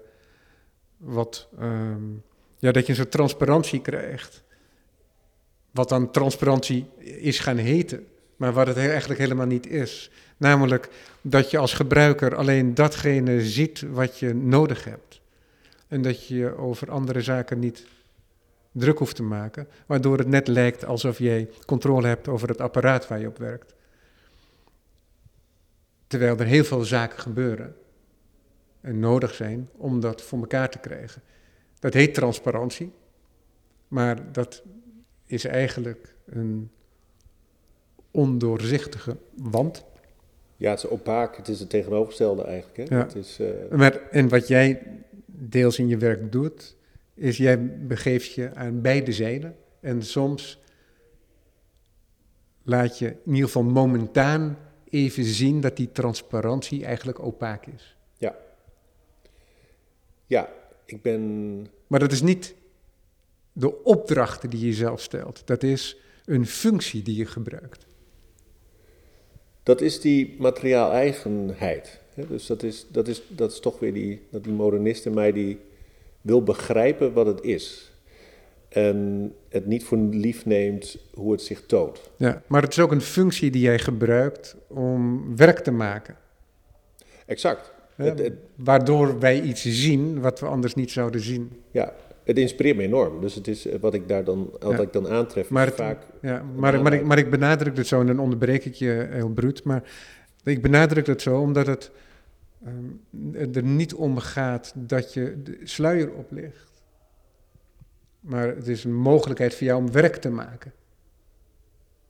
wat. Um, ja, dat je een soort transparantie krijgt. Wat dan transparantie is gaan heten. maar wat het eigenlijk helemaal niet is. Namelijk dat je als gebruiker alleen datgene ziet wat je nodig hebt. En dat je je over andere zaken niet druk hoeft te maken, waardoor het net lijkt alsof jij controle hebt over het apparaat waar je op werkt. Terwijl er heel veel zaken gebeuren en nodig zijn om dat voor elkaar te krijgen. Dat heet transparantie, maar dat is eigenlijk een ondoorzichtige wand. Ja, het is opaak, het is het tegenovergestelde eigenlijk. Hè? Ja. Het is, uh... maar, en wat jij deels in je werk doet, is jij begeeft je aan beide zijden. En soms laat je in ieder geval momentaan even zien dat die transparantie eigenlijk opaak is. Ja. Ja, ik ben. Maar dat is niet de opdrachten die je zelf stelt. Dat is een functie die je gebruikt. Dat is die materiaal-eigenheid. Dus dat is, dat, is, dat is toch weer die, dat die modernist in mij die wil begrijpen wat het is. En het niet voor lief neemt hoe het zich toont. Ja, maar het is ook een functie die jij gebruikt om werk te maken. Exact. Ja, het, het, waardoor wij iets zien wat we anders niet zouden zien. Ja, het inspireert me enorm. Dus het is wat ik daar dan, wat ja. ik dan aantref. Maar, het, vaak ja, maar, maar, ik, maar ik benadruk het zo en dan onderbreek ik je heel bruut. Maar ik benadruk het zo omdat het um, er niet om gaat dat je de sluier oplicht. Maar het is een mogelijkheid voor jou om werk te maken.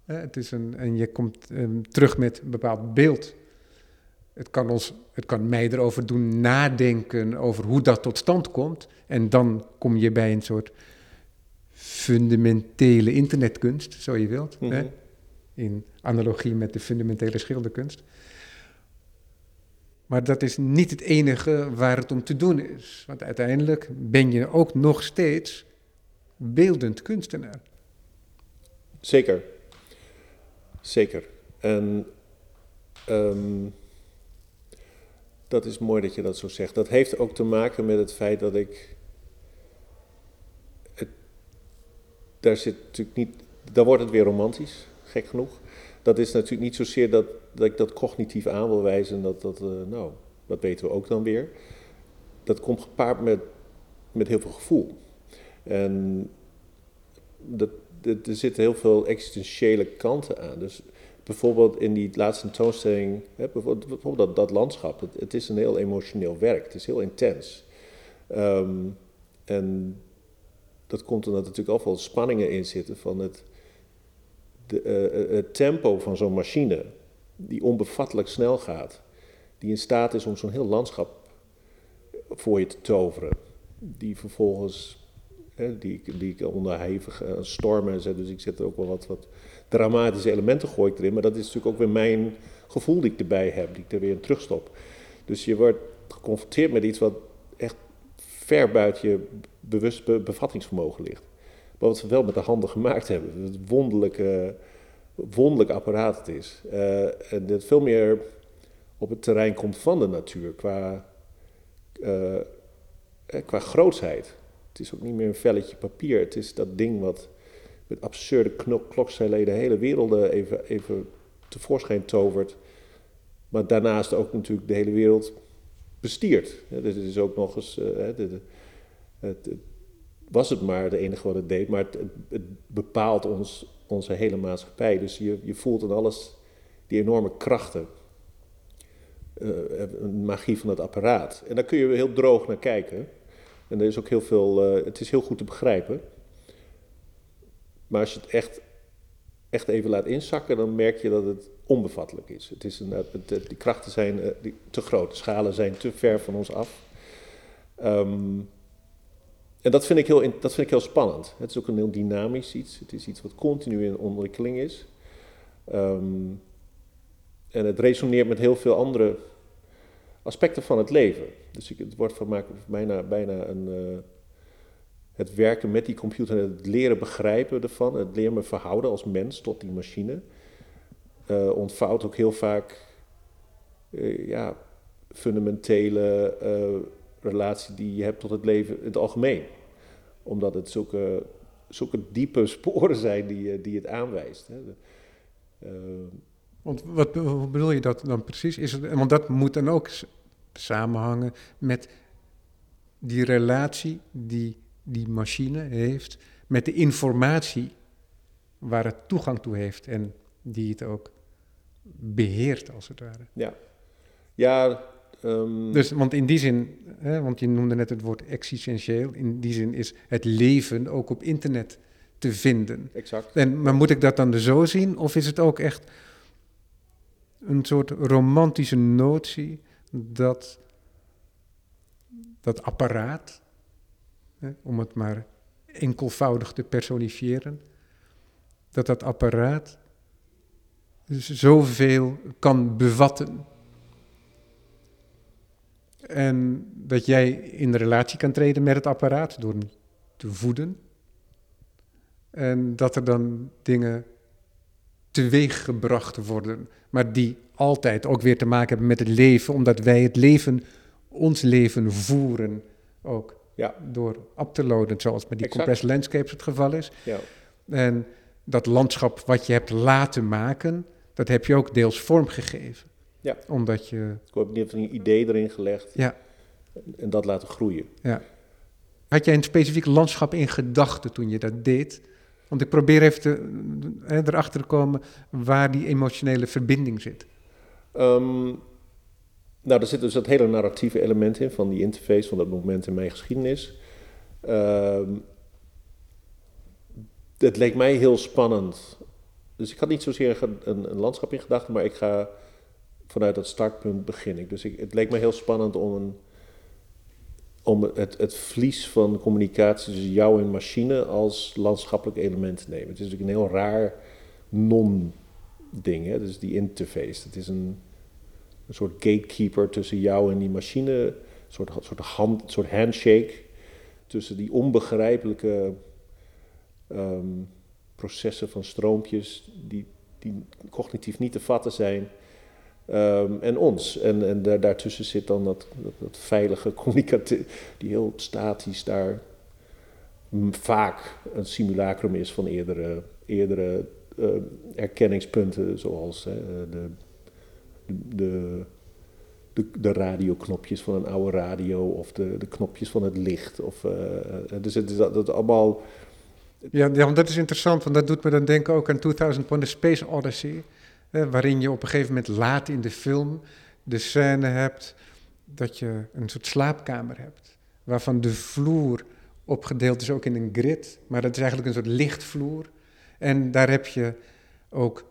Ja, het is een, en je komt um, terug met een bepaald beeld. Het kan, ons, het kan mij erover doen nadenken over hoe dat tot stand komt. En dan kom je bij een soort fundamentele internetkunst, zo je wilt. Mhm. Hè? In analogie met de fundamentele schilderkunst. Maar dat is niet het enige waar het om te doen is. Want uiteindelijk ben je ook nog steeds beeldend kunstenaar. Zeker. Zeker. En um, dat is mooi dat je dat zo zegt. Dat heeft ook te maken met het feit dat ik. Het, daar zit natuurlijk niet. Daar wordt het weer romantisch, gek genoeg. Dat is natuurlijk niet zozeer dat, dat ik dat cognitief aan wil wijzen. Dat, dat, uh, nou, dat weten we ook dan weer. Dat komt gepaard met, met heel veel gevoel. En dat, dat, er zitten heel veel existentiële kanten aan. Dus bijvoorbeeld in die laatste tentoonstelling, hè, bijvoorbeeld, dat, landschap, het, is een heel emotioneel werk, het is heel intens. Um, en dat komt omdat er natuurlijk al veel spanningen in zitten van het, de, uh, het tempo van zo'n machine, die onbevattelijk snel gaat, die in staat is om zo'n heel landschap voor je te toveren, die vervolgens Hè, die, die ik onder hevige stormen zet. Dus ik zet ook wel wat, wat dramatische elementen gooi ik erin. Maar dat is natuurlijk ook weer mijn gevoel die ik erbij heb, die ik er weer in terugstop. Dus je wordt geconfronteerd met iets wat echt ver buiten je bewust be bevattingsvermogen ligt. Maar wat we wel met de handen gemaakt hebben. Het wonderlijke, wonderlijk apparaat het is. Uh, en dat veel meer op het terrein komt van de natuur qua, uh, qua grootsheid. Het is ook niet meer een velletje papier. Het is dat ding wat met absurde klokstijleden hele werelden even, even tevoorschijn tovert. Maar daarnaast ook natuurlijk de hele wereld bestiert. Ja, dus het is ook nog eens. Uh, het, was het maar de enige wat het deed, maar het, bepaalt ons, onze hele maatschappij. Dus je, je voelt aan alles die enorme krachten. Uh, magie van het apparaat. En daar kun je heel droog naar kijken. En er is ook heel veel, het is heel goed te begrijpen. Maar als je het echt, echt even laat inzakken, dan merk je dat het onbevattelijk is. Het is een, het, het, die krachten zijn uh, die, te groot, de schalen zijn te ver van ons af. Um, en dat vind, ik heel, dat vind ik heel spannend. Het is ook een heel dynamisch iets. Het is iets wat continu in ontwikkeling is. Um, en het resoneert met heel veel andere aspecten van het leven. Dus ik, het wordt mij bijna, bijna een, het werken met die computer het leren begrijpen ervan, het leren me verhouden als mens tot die machine, uh, ontvouwt ook heel vaak uh, ja, fundamentele relatie die je hebt tot het leven in het algemeen. Omdat het zulke, zulke diepe sporen zijn die, die het aanwijst. Hè. Eh, Want wat bedoel je dat dan precies? Is het, want dat moet dan ook samenhangen met die relatie die die machine heeft met de informatie waar het toegang toe heeft en die het ook beheert als het ware. ja, ja ehm, Dus, want in die zin, hè, want je noemde net het woord existentieel, in die zin is het leven ook op internet te vinden. exact. En, maar moet ik dat dan zo zien, of is het ook echt een soort romantische notie dat dat apparaat, om het maar enkelvoudig te personifiëren, dat dat apparaat zoveel kan bevatten. En dat jij in relatie kan treden met het apparaat door hem te voeden. En dat er dan dingen teweeg gebracht worden, maar die altijd ook weer te maken hebben met het leven, omdat wij het leven, ons leven voeren ook Ja, door up te loaden, zoals met die Exact. compressed landscapes het geval is. ja, En dat landschap wat je hebt laten maken, dat heb je ook deels vormgegeven. Ja. Omdat je, ik heb een idee erin gelegd ja, en dat laten groeien. ja. Had jij een specifiek landschap in gedachten toen je dat deed? Want ik probeer even te, hè, erachter te komen waar die emotionele verbinding zit. Ehm, nou, er zit dus dat hele narratieve element in van die interface, van dat moment in mijn geschiedenis. Ehm, het leek mij heel spannend. Dus ik had niet zozeer een, een, landschap in gedachten, maar ik ga vanuit dat startpunt begin ik. Dus ik, het leek mij heel spannend om, een, om het, het vlies van communicatie tussen jou en machine als landschappelijk element te nemen. Het is natuurlijk een heel raar non-ding, dus die interface. Het is een, een soort gatekeeper tussen jou en die machine, een soort, soort, hand, soort handshake tussen die onbegrijpelijke ehm, processen van stroompjes die, die cognitief niet te vatten zijn. ehm, en ons. En, en daar, daartussen zit dan dat, dat, veilige communicatie, die heel statisch daar mm, vaak een simulacrum is van eerdere, eerdere eh, erkenningspunten, zoals de, de, de, de radioknopjes van een oude radio of de, de knopjes van het licht. Of, eh, dus het is dat, dat allemaal. Ja, ja, dat is interessant, want dat doet me dan denken ook aan 2000 Pound Space Odyssey. Eh, waarin je op een gegeven moment laat in de film de scène hebt dat je een soort slaapkamer hebt. Waarvan de vloer opgedeeld is ook in een grid, maar dat is eigenlijk een soort lichtvloer. En daar heb je ook,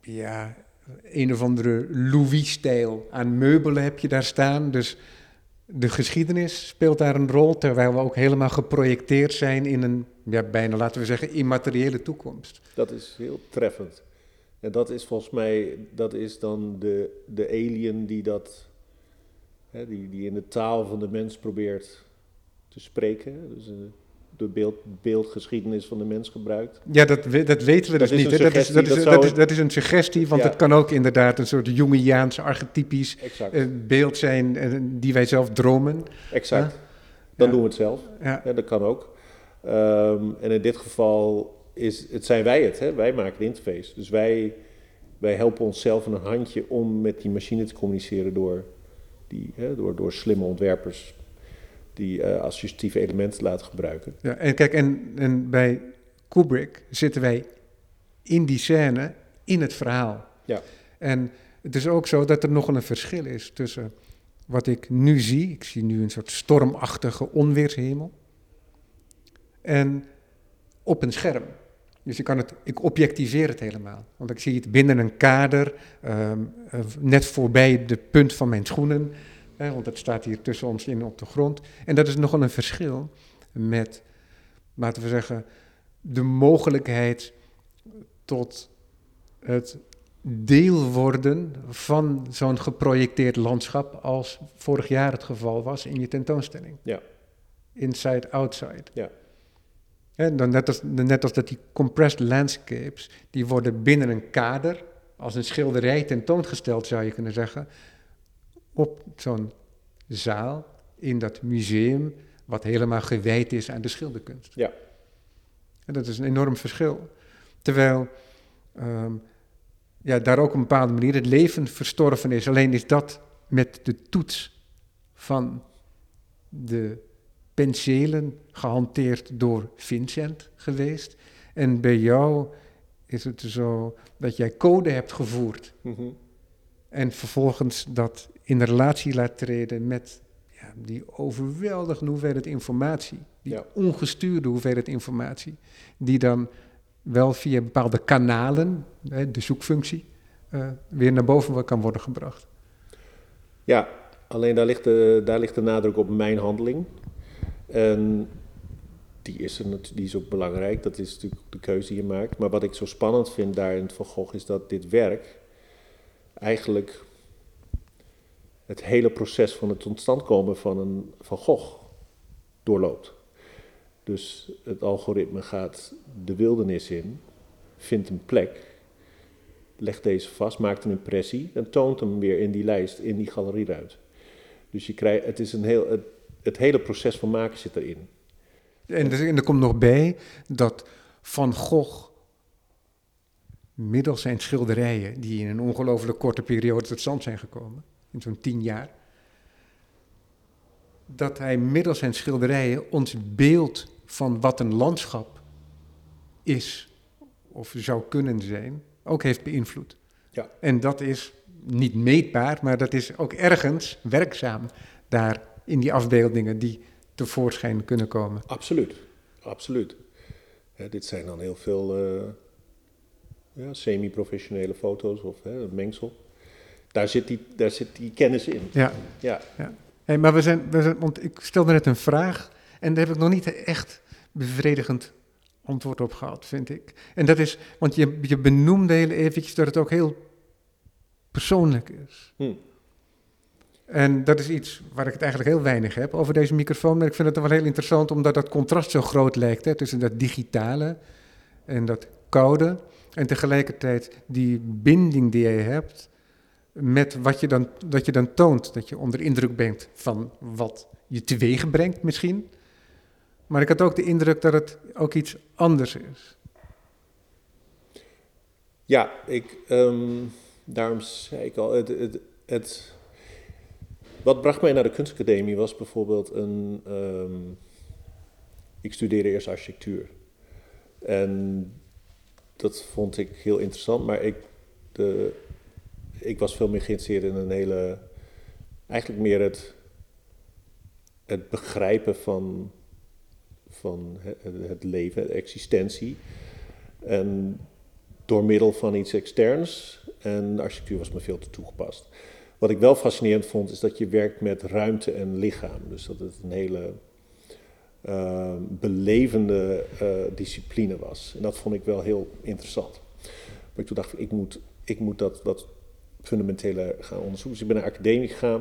ja, een of andere Louis-stijl aan meubelen heb je daar staan. Dus de geschiedenis speelt daar een rol, terwijl we ook helemaal geprojecteerd zijn in een, ja, bijna laten we zeggen, immateriële toekomst. Dat is heel treffend. En dat is volgens mij, dat is dan de, de alien die dat, hè, die, die in de taal van de mens probeert te spreken. Dus eh, de beeld, beeldgeschiedenis van de mens gebruikt. Ja, dat, we- dat weten we Dat dus niet. hè. Dat, is, dat, is, dat is, dat is een suggestie, want Ja. het kan ook inderdaad een soort Jungiaans, archetypisch eh, beeld zijn eh, die wij zelf dromen. exact. Ja. Dan Ja. doen we het zelf. Ja, Ja, dat kan ook. Ehm, en in dit geval is, het zijn wij het, hè? wij maken de interface. Dus wij, wij helpen onszelf een handje om met die machine te communiceren door, die, hè, door, door slimme ontwerpers die eh, associatieve elementen laten gebruiken. ja. En kijk, en, en bij Kubrick zitten wij in die scène, in het verhaal. Ja. En het is ook zo dat er nogal een verschil is tussen wat ik nu zie. Ik zie nu een soort stormachtige onweershemel. En op een scherm. Dus ik, kan het, ik objectiveer het helemaal. Want ik zie het binnen een kader, ehm, eh, net voorbij de punt van mijn schoenen. Hè, want het staat hier tussen ons in op de grond. En dat is nogal een verschil met, laten we zeggen, de mogelijkheid tot het deel worden van zo'n geprojecteerd landschap als vorig jaar het geval was in je tentoonstelling. Ja. Inside, outside. Ja. En dan net, als, net als dat die compressed landscapes, die worden binnen een kader, als een schilderij tentoongesteld zou je kunnen zeggen, op zo'n zaal in dat museum, wat helemaal gewijd is aan de schilderkunst. Ja. En dat is een enorm verschil. Terwijl ehm, ja, daar ook op een bepaalde manier het leven verstorven is. Alleen is dat met de toets van de penselen gehanteerd door Vincent geweest. En bij jou is het zo dat jij code hebt gevoerd. Mhm. En vervolgens dat in relatie laat treden met ja, die overweldigende hoeveelheid informatie. Die Ja. ongestuurde hoeveelheid informatie. Die dan wel via bepaalde kanalen, hè, de zoekfunctie, eh, weer naar boven kan worden gebracht. Ja, alleen daar ligt, de, daar ligt de nadruk op mijn handeling. En die is, er, die is ook belangrijk, dat is natuurlijk de keuze die je maakt. Maar wat ik zo spannend vind daar in het Van Gogh is dat dit werk eigenlijk het hele proces van het totstand komen van een Van Gogh doorloopt. Dus het algoritme gaat de wildernis in, vindt een plek, legt deze vast, maakt een impressie en toont hem weer in die lijst, in die galerieruimte. Dus je krijgt, het, is een heel, het, hele proces van maken zit erin. En er, en er komt nog bij dat Van Gogh middels zijn schilderijen, die in een ongelooflijk korte periode tot stand zijn gekomen, in zo'n tien jaar, dat hij middels zijn schilderijen ons beeld van wat een landschap is of zou kunnen zijn, ook heeft beïnvloed. Ja. En dat is niet meetbaar, maar dat is ook ergens werkzaam daar in die afbeeldingen die tevoorschijn kunnen komen. Absoluut, absoluut. Hè, dit zijn dan heel veel eh, ja, semi-professionele foto's of hè, een mengsel. Daar zit, die, daar zit die kennis in. Ja, Ja, hey, maar we zijn, we zijn, want ik stelde net een vraag en daar heb ik nog niet echt bevredigend antwoord op gehad, vind ik. En dat is, want je, je benoemde heel eventjes dat het ook heel persoonlijk is. Hm. En dat is iets waar ik het eigenlijk heel weinig heb over deze microfoon. Maar ik vind het wel heel interessant omdat dat contrast zo groot lijkt hè, tussen dat digitale en dat koude. En tegelijkertijd die binding die je hebt met wat je dan, dat je dan toont. Dat je onder indruk bent van wat je teweeg brengt misschien. Maar ik had ook de indruk dat het ook iets anders is. ja ik, ehm, daarom zei ik al, het, het, het, wat bracht mij naar de kunstacademie was bijvoorbeeld een, ehm, ik studeerde eerst architectuur. En dat vond ik heel interessant, maar ik, de, ik was veel meer geïnteresseerd in een hele, eigenlijk meer het, het begrijpen van, van het, leven, de existentie. En door middel van iets externs. En architectuur was me veel te toegepast. Wat ik wel fascinerend vond, is dat je werkt met ruimte en lichaam. Dus dat het een hele eh, belevende eh, discipline was. En dat vond ik wel heel interessant. Maar toen dacht ik, ik moet, ik moet dat, dat fundamentele gaan onderzoeken. Dus ik ben naar de academie gegaan.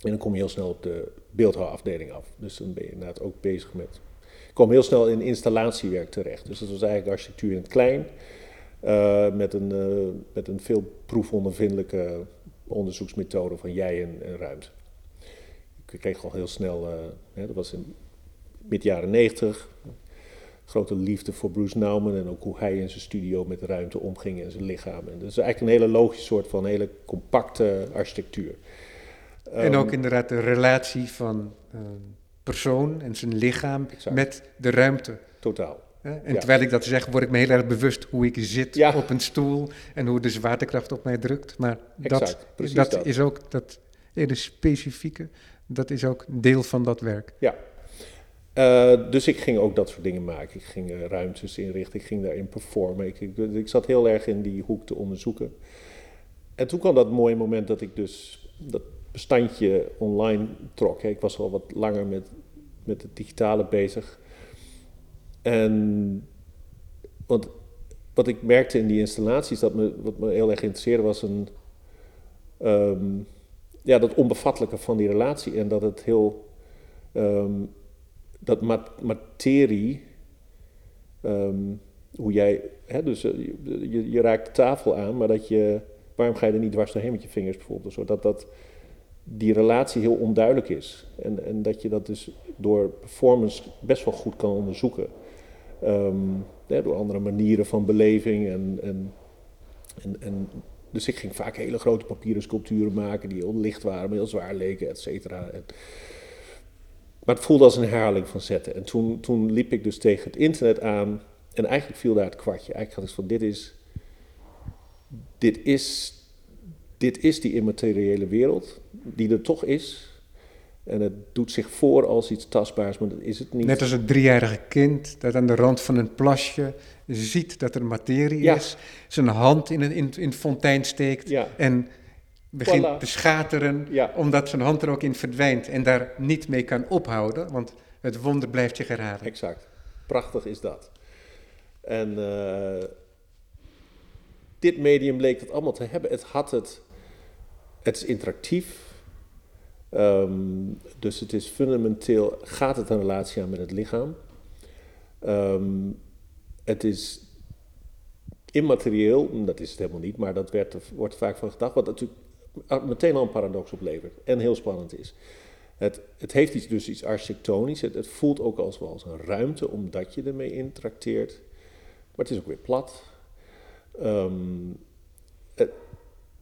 En dan kom je heel snel op de beeldhouwafdeling af. Dus dan ben je inderdaad ook bezig met... Ik kwam heel snel in installatiewerk terecht. Dus dat was eigenlijk architectuur in het klein. eh, met, een, eh, met een veel proefondervindelijke onderzoeksmethode van jij en, en ruimte. Ik kreeg al heel snel... eh, hè, dat was in mid jaren negentig. Grote liefde voor Bruce Nauman en ook hoe hij in zijn studio met de ruimte omging en zijn lichaam. En dat is eigenlijk een hele logische soort van hele compacte architectuur. en ook Ehm, inderdaad de relatie van een persoon en zijn lichaam Exact. met de ruimte. Totaal. En Ja. terwijl ik dat zeg, word ik me heel erg bewust hoe ik zit Ja. op een stoel en hoe de zwaartekracht op mij drukt. Maar Exact, dat, dat, dat. is ook dat hele specifieke, dat is ook deel van dat werk. Ja. Eh, dus ik ging ook dat soort dingen maken. Ik ging eh, ruimtes inrichten, ik ging daarin performen. Ik, ik, zat heel erg in die hoek te onderzoeken. En toen kwam dat mooie moment dat ik dus dat bestandje online trok. Ik was al wat langer met, met het digitale bezig. En want wat ik merkte in die installaties, dat me, wat me heel erg interesseerde, was een, ehm, ja, dat onbevattelijke van die relatie. En dat het heel, ehm, dat mat- materie, ehm, hoe jij, hè, dus eh, je, je, raakt de tafel aan, maar dat je, waarom ga je er niet dwars doorheen met je vingers bijvoorbeeld? Zodat dat die relatie heel onduidelijk is. En, en dat je dat dus door performance best wel goed kan onderzoeken. Ehm, door andere manieren van beleving. En, en, en, en, dus ik ging vaak hele grote papieren sculpturen maken die heel licht waren, maar heel zwaar leken, et cetera. Maar het voelde als een herhaling van zetten. En toen, toen liep ik dus tegen het internet aan en eigenlijk viel daar het kwartje. Eigenlijk had ik van dit is, dit is, dit is die immateriële wereld die er toch is. En het doet zich voor als iets tastbaars, maar dat is het niet. Net als een driejarige kind dat aan de rand van een plasje ziet dat er materie is, zijn hand in een in, in fontein steekt en begint te schateren, omdat zijn hand er ook in verdwijnt en daar niet mee kan ophouden, want het wonder blijft zich herhalen. Exact. Prachtig is dat. En uh, dit medium bleek dat allemaal te hebben. Het had het, het is interactief. Um, dus het is fundamenteel, gaat het een relatie aan met het lichaam. Um, het is immaterieel, dat is het helemaal niet, maar dat werd, wordt vaak van gedacht, wat natuurlijk meteen al een paradox oplevert en heel spannend is. Het, het heeft iets, dus iets architectonisch, het, voelt ook als wel als een ruimte omdat je ermee interacteert, maar het is ook weer plat. Um, het,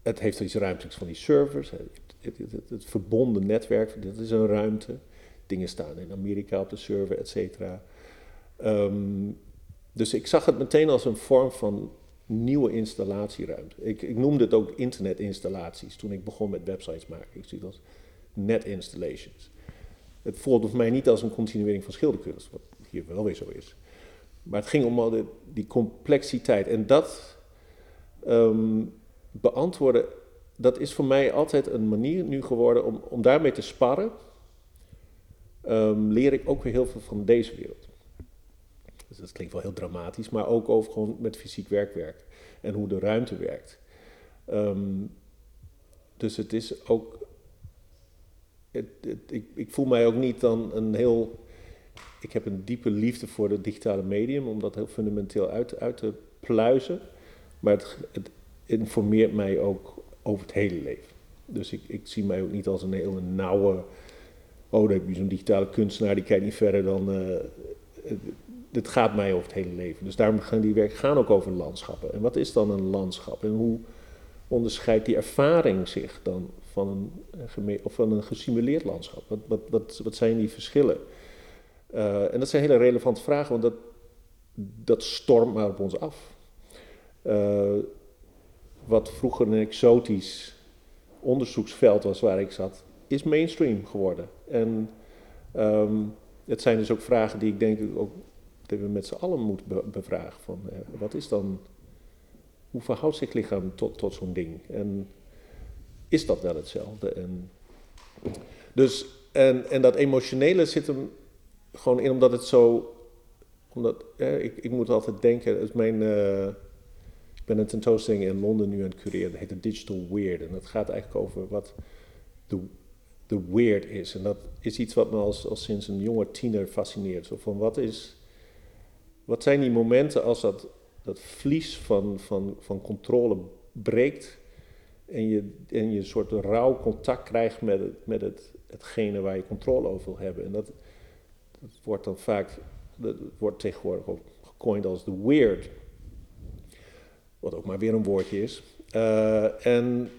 het, heeft iets ruimtelijks van die servers, het, het, verbonden netwerk, dat is een ruimte. Dingen staan in Amerika op de server, et cetera. Um, dus ik zag het meteen als een vorm van nieuwe installatieruimte. Ik, ik noemde het ook internetinstallaties toen ik begon met websites maken. Ik zie als net installations. Het voelde voor mij niet als een continuering van schilderkunst, wat hier wel weer zo is. Maar het ging om al die complexiteit. En dat um, beantwoorden, dat is voor mij altijd een manier nu geworden om, om daarmee te sparren. Um, leer ik ook weer heel veel van deze wereld. Dus dat klinkt wel heel dramatisch, maar ook over gewoon met fysiek werk werkt en hoe de ruimte werkt. Um, dus het is ook. Het, ik, ik voel mij ook niet dan een heel. Ik heb een diepe liefde voor het digitale medium om dat heel fundamenteel uit, uit te pluizen. Maar het, informeert mij ook over het hele leven. Dus ik, ik zie mij ook niet als een hele nauwe. Oh, dan heb je zo'n digitale kunstenaar die kijkt niet verder dan. Uh, het gaat mij over het hele leven. Dus daarom gaan die werken gaan ook over landschappen. En wat is dan een landschap? En hoe onderscheidt die ervaring zich dan van een, of van een gesimuleerd landschap? Wat, wat, wat, wat zijn die verschillen? Uh, en dat zijn hele relevante vragen, want dat, dat stormt maar op ons af. Uh, wat vroeger een exotisch onderzoeksveld was waar ik zat, is mainstream geworden. En um, het zijn dus ook vragen die ik denk ook dat we met z'n allen moeten bevragen van eh, wat is dan, hoe verhoudt zich lichaam tot, tot zo'n ding? En is dat wel hetzelfde? En, dus, en, en dat emotionele zit hem gewoon in omdat het zo, omdat, ik, ik moet altijd denken, het mijn, uh, ik ben een tentoonstelling in Londen nu aan het cureren, dat heet de Digital Weird. En dat gaat eigenlijk over wat de, de weird is. En dat is iets wat me als sinds een jonge tiener fascineert. Zo van wat is wat zijn die momenten als dat, dat vlies van, van, van controle breekt en je, en je een soort rauw contact krijgt met, het, met het, hetgene waar je controle over wil hebben. En dat, dat wordt dan vaak, dat wordt tegenwoordig ook gecoind als de weird. Wat ook maar weer een woordje is. Uh, en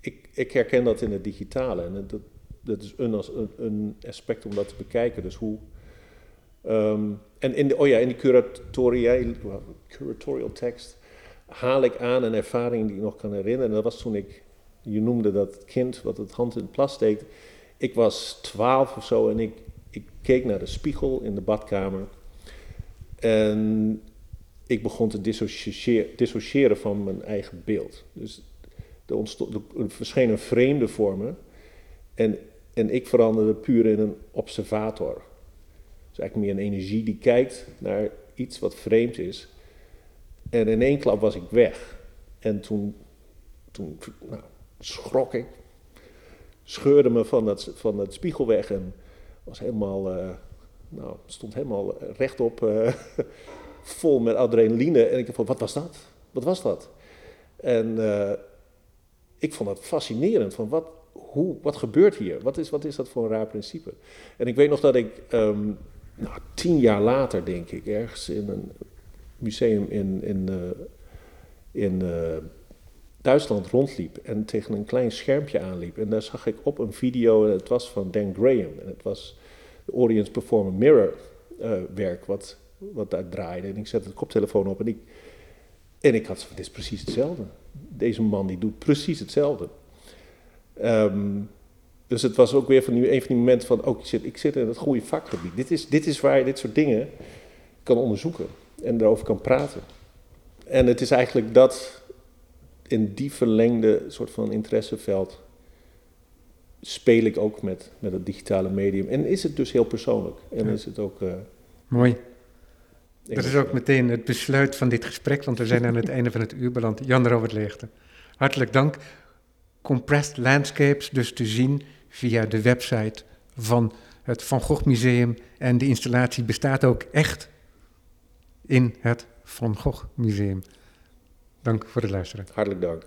ik, ik herken dat in het digitale. En dat, dat is een, een, een aspect om dat te bekijken. Dus hoe, Um, en in de, oh ja, in die curatorial, curatorial tekst haal ik aan een ervaring die ik nog kan herinneren. En dat was toen ik, je noemde dat kind wat het hand in het plas steekt. Ik was twaalf of zo en ik, ik keek naar de spiegel in de badkamer. En ik begon te dissociëren, dissociëren van mijn eigen beeld. Dus er, ontstond, er verscheen een vreemde vormen. En, en ik veranderde puur in een observator is eigenlijk meer een energie die kijkt naar iets wat vreemd is. En in één klap was ik weg. En toen, toen nou, schrok ik, scheurde me van dat, van dat spiegel weg en was helemaal, uh, nou, stond helemaal rechtop, uh, vol met adrenaline. En ik dacht van, wat was dat? Wat was dat? En uh, ik vond dat fascinerend, van wat, hoe, wat gebeurt hier? Wat is, wat is dat voor een raar principe? En ik weet nog dat ik um, nou, tien jaar later, denk ik, ergens in een museum in, in, eh, in eh, Duitsland rondliep en tegen een klein schermpje aanliep. En daar zag ik op een video, het was van Dan Graham. En het was de Audience Performer Mirror eh, werk wat, wat daar draaide. En ik zette de koptelefoon op en ik, en ik had dit is precies hetzelfde. Deze man die doet precies hetzelfde. Ehm, dus het was ook weer van nu een van die momenten van, oh, ik zit, ik zit in het goede vakgebied. Dit is, dit is waar je dit soort dingen kan onderzoeken en erover kan praten. En het is eigenlijk dat in die verlengde soort van interesseveld speel ik ook met, met het digitale medium. En is het dus heel persoonlijk. En is het ook... Uh, Mooi. Dat is ook meteen het besluit van dit gesprek, want we zijn aan het einde van het uur beland. Jan Robert Leegte, hartelijk dank. Compressed Landscapes dus te zien via de website van het Van Gogh Museum. En de installatie bestaat ook echt in het Van Gogh Museum. Dank voor het luisteren. Hartelijk dank.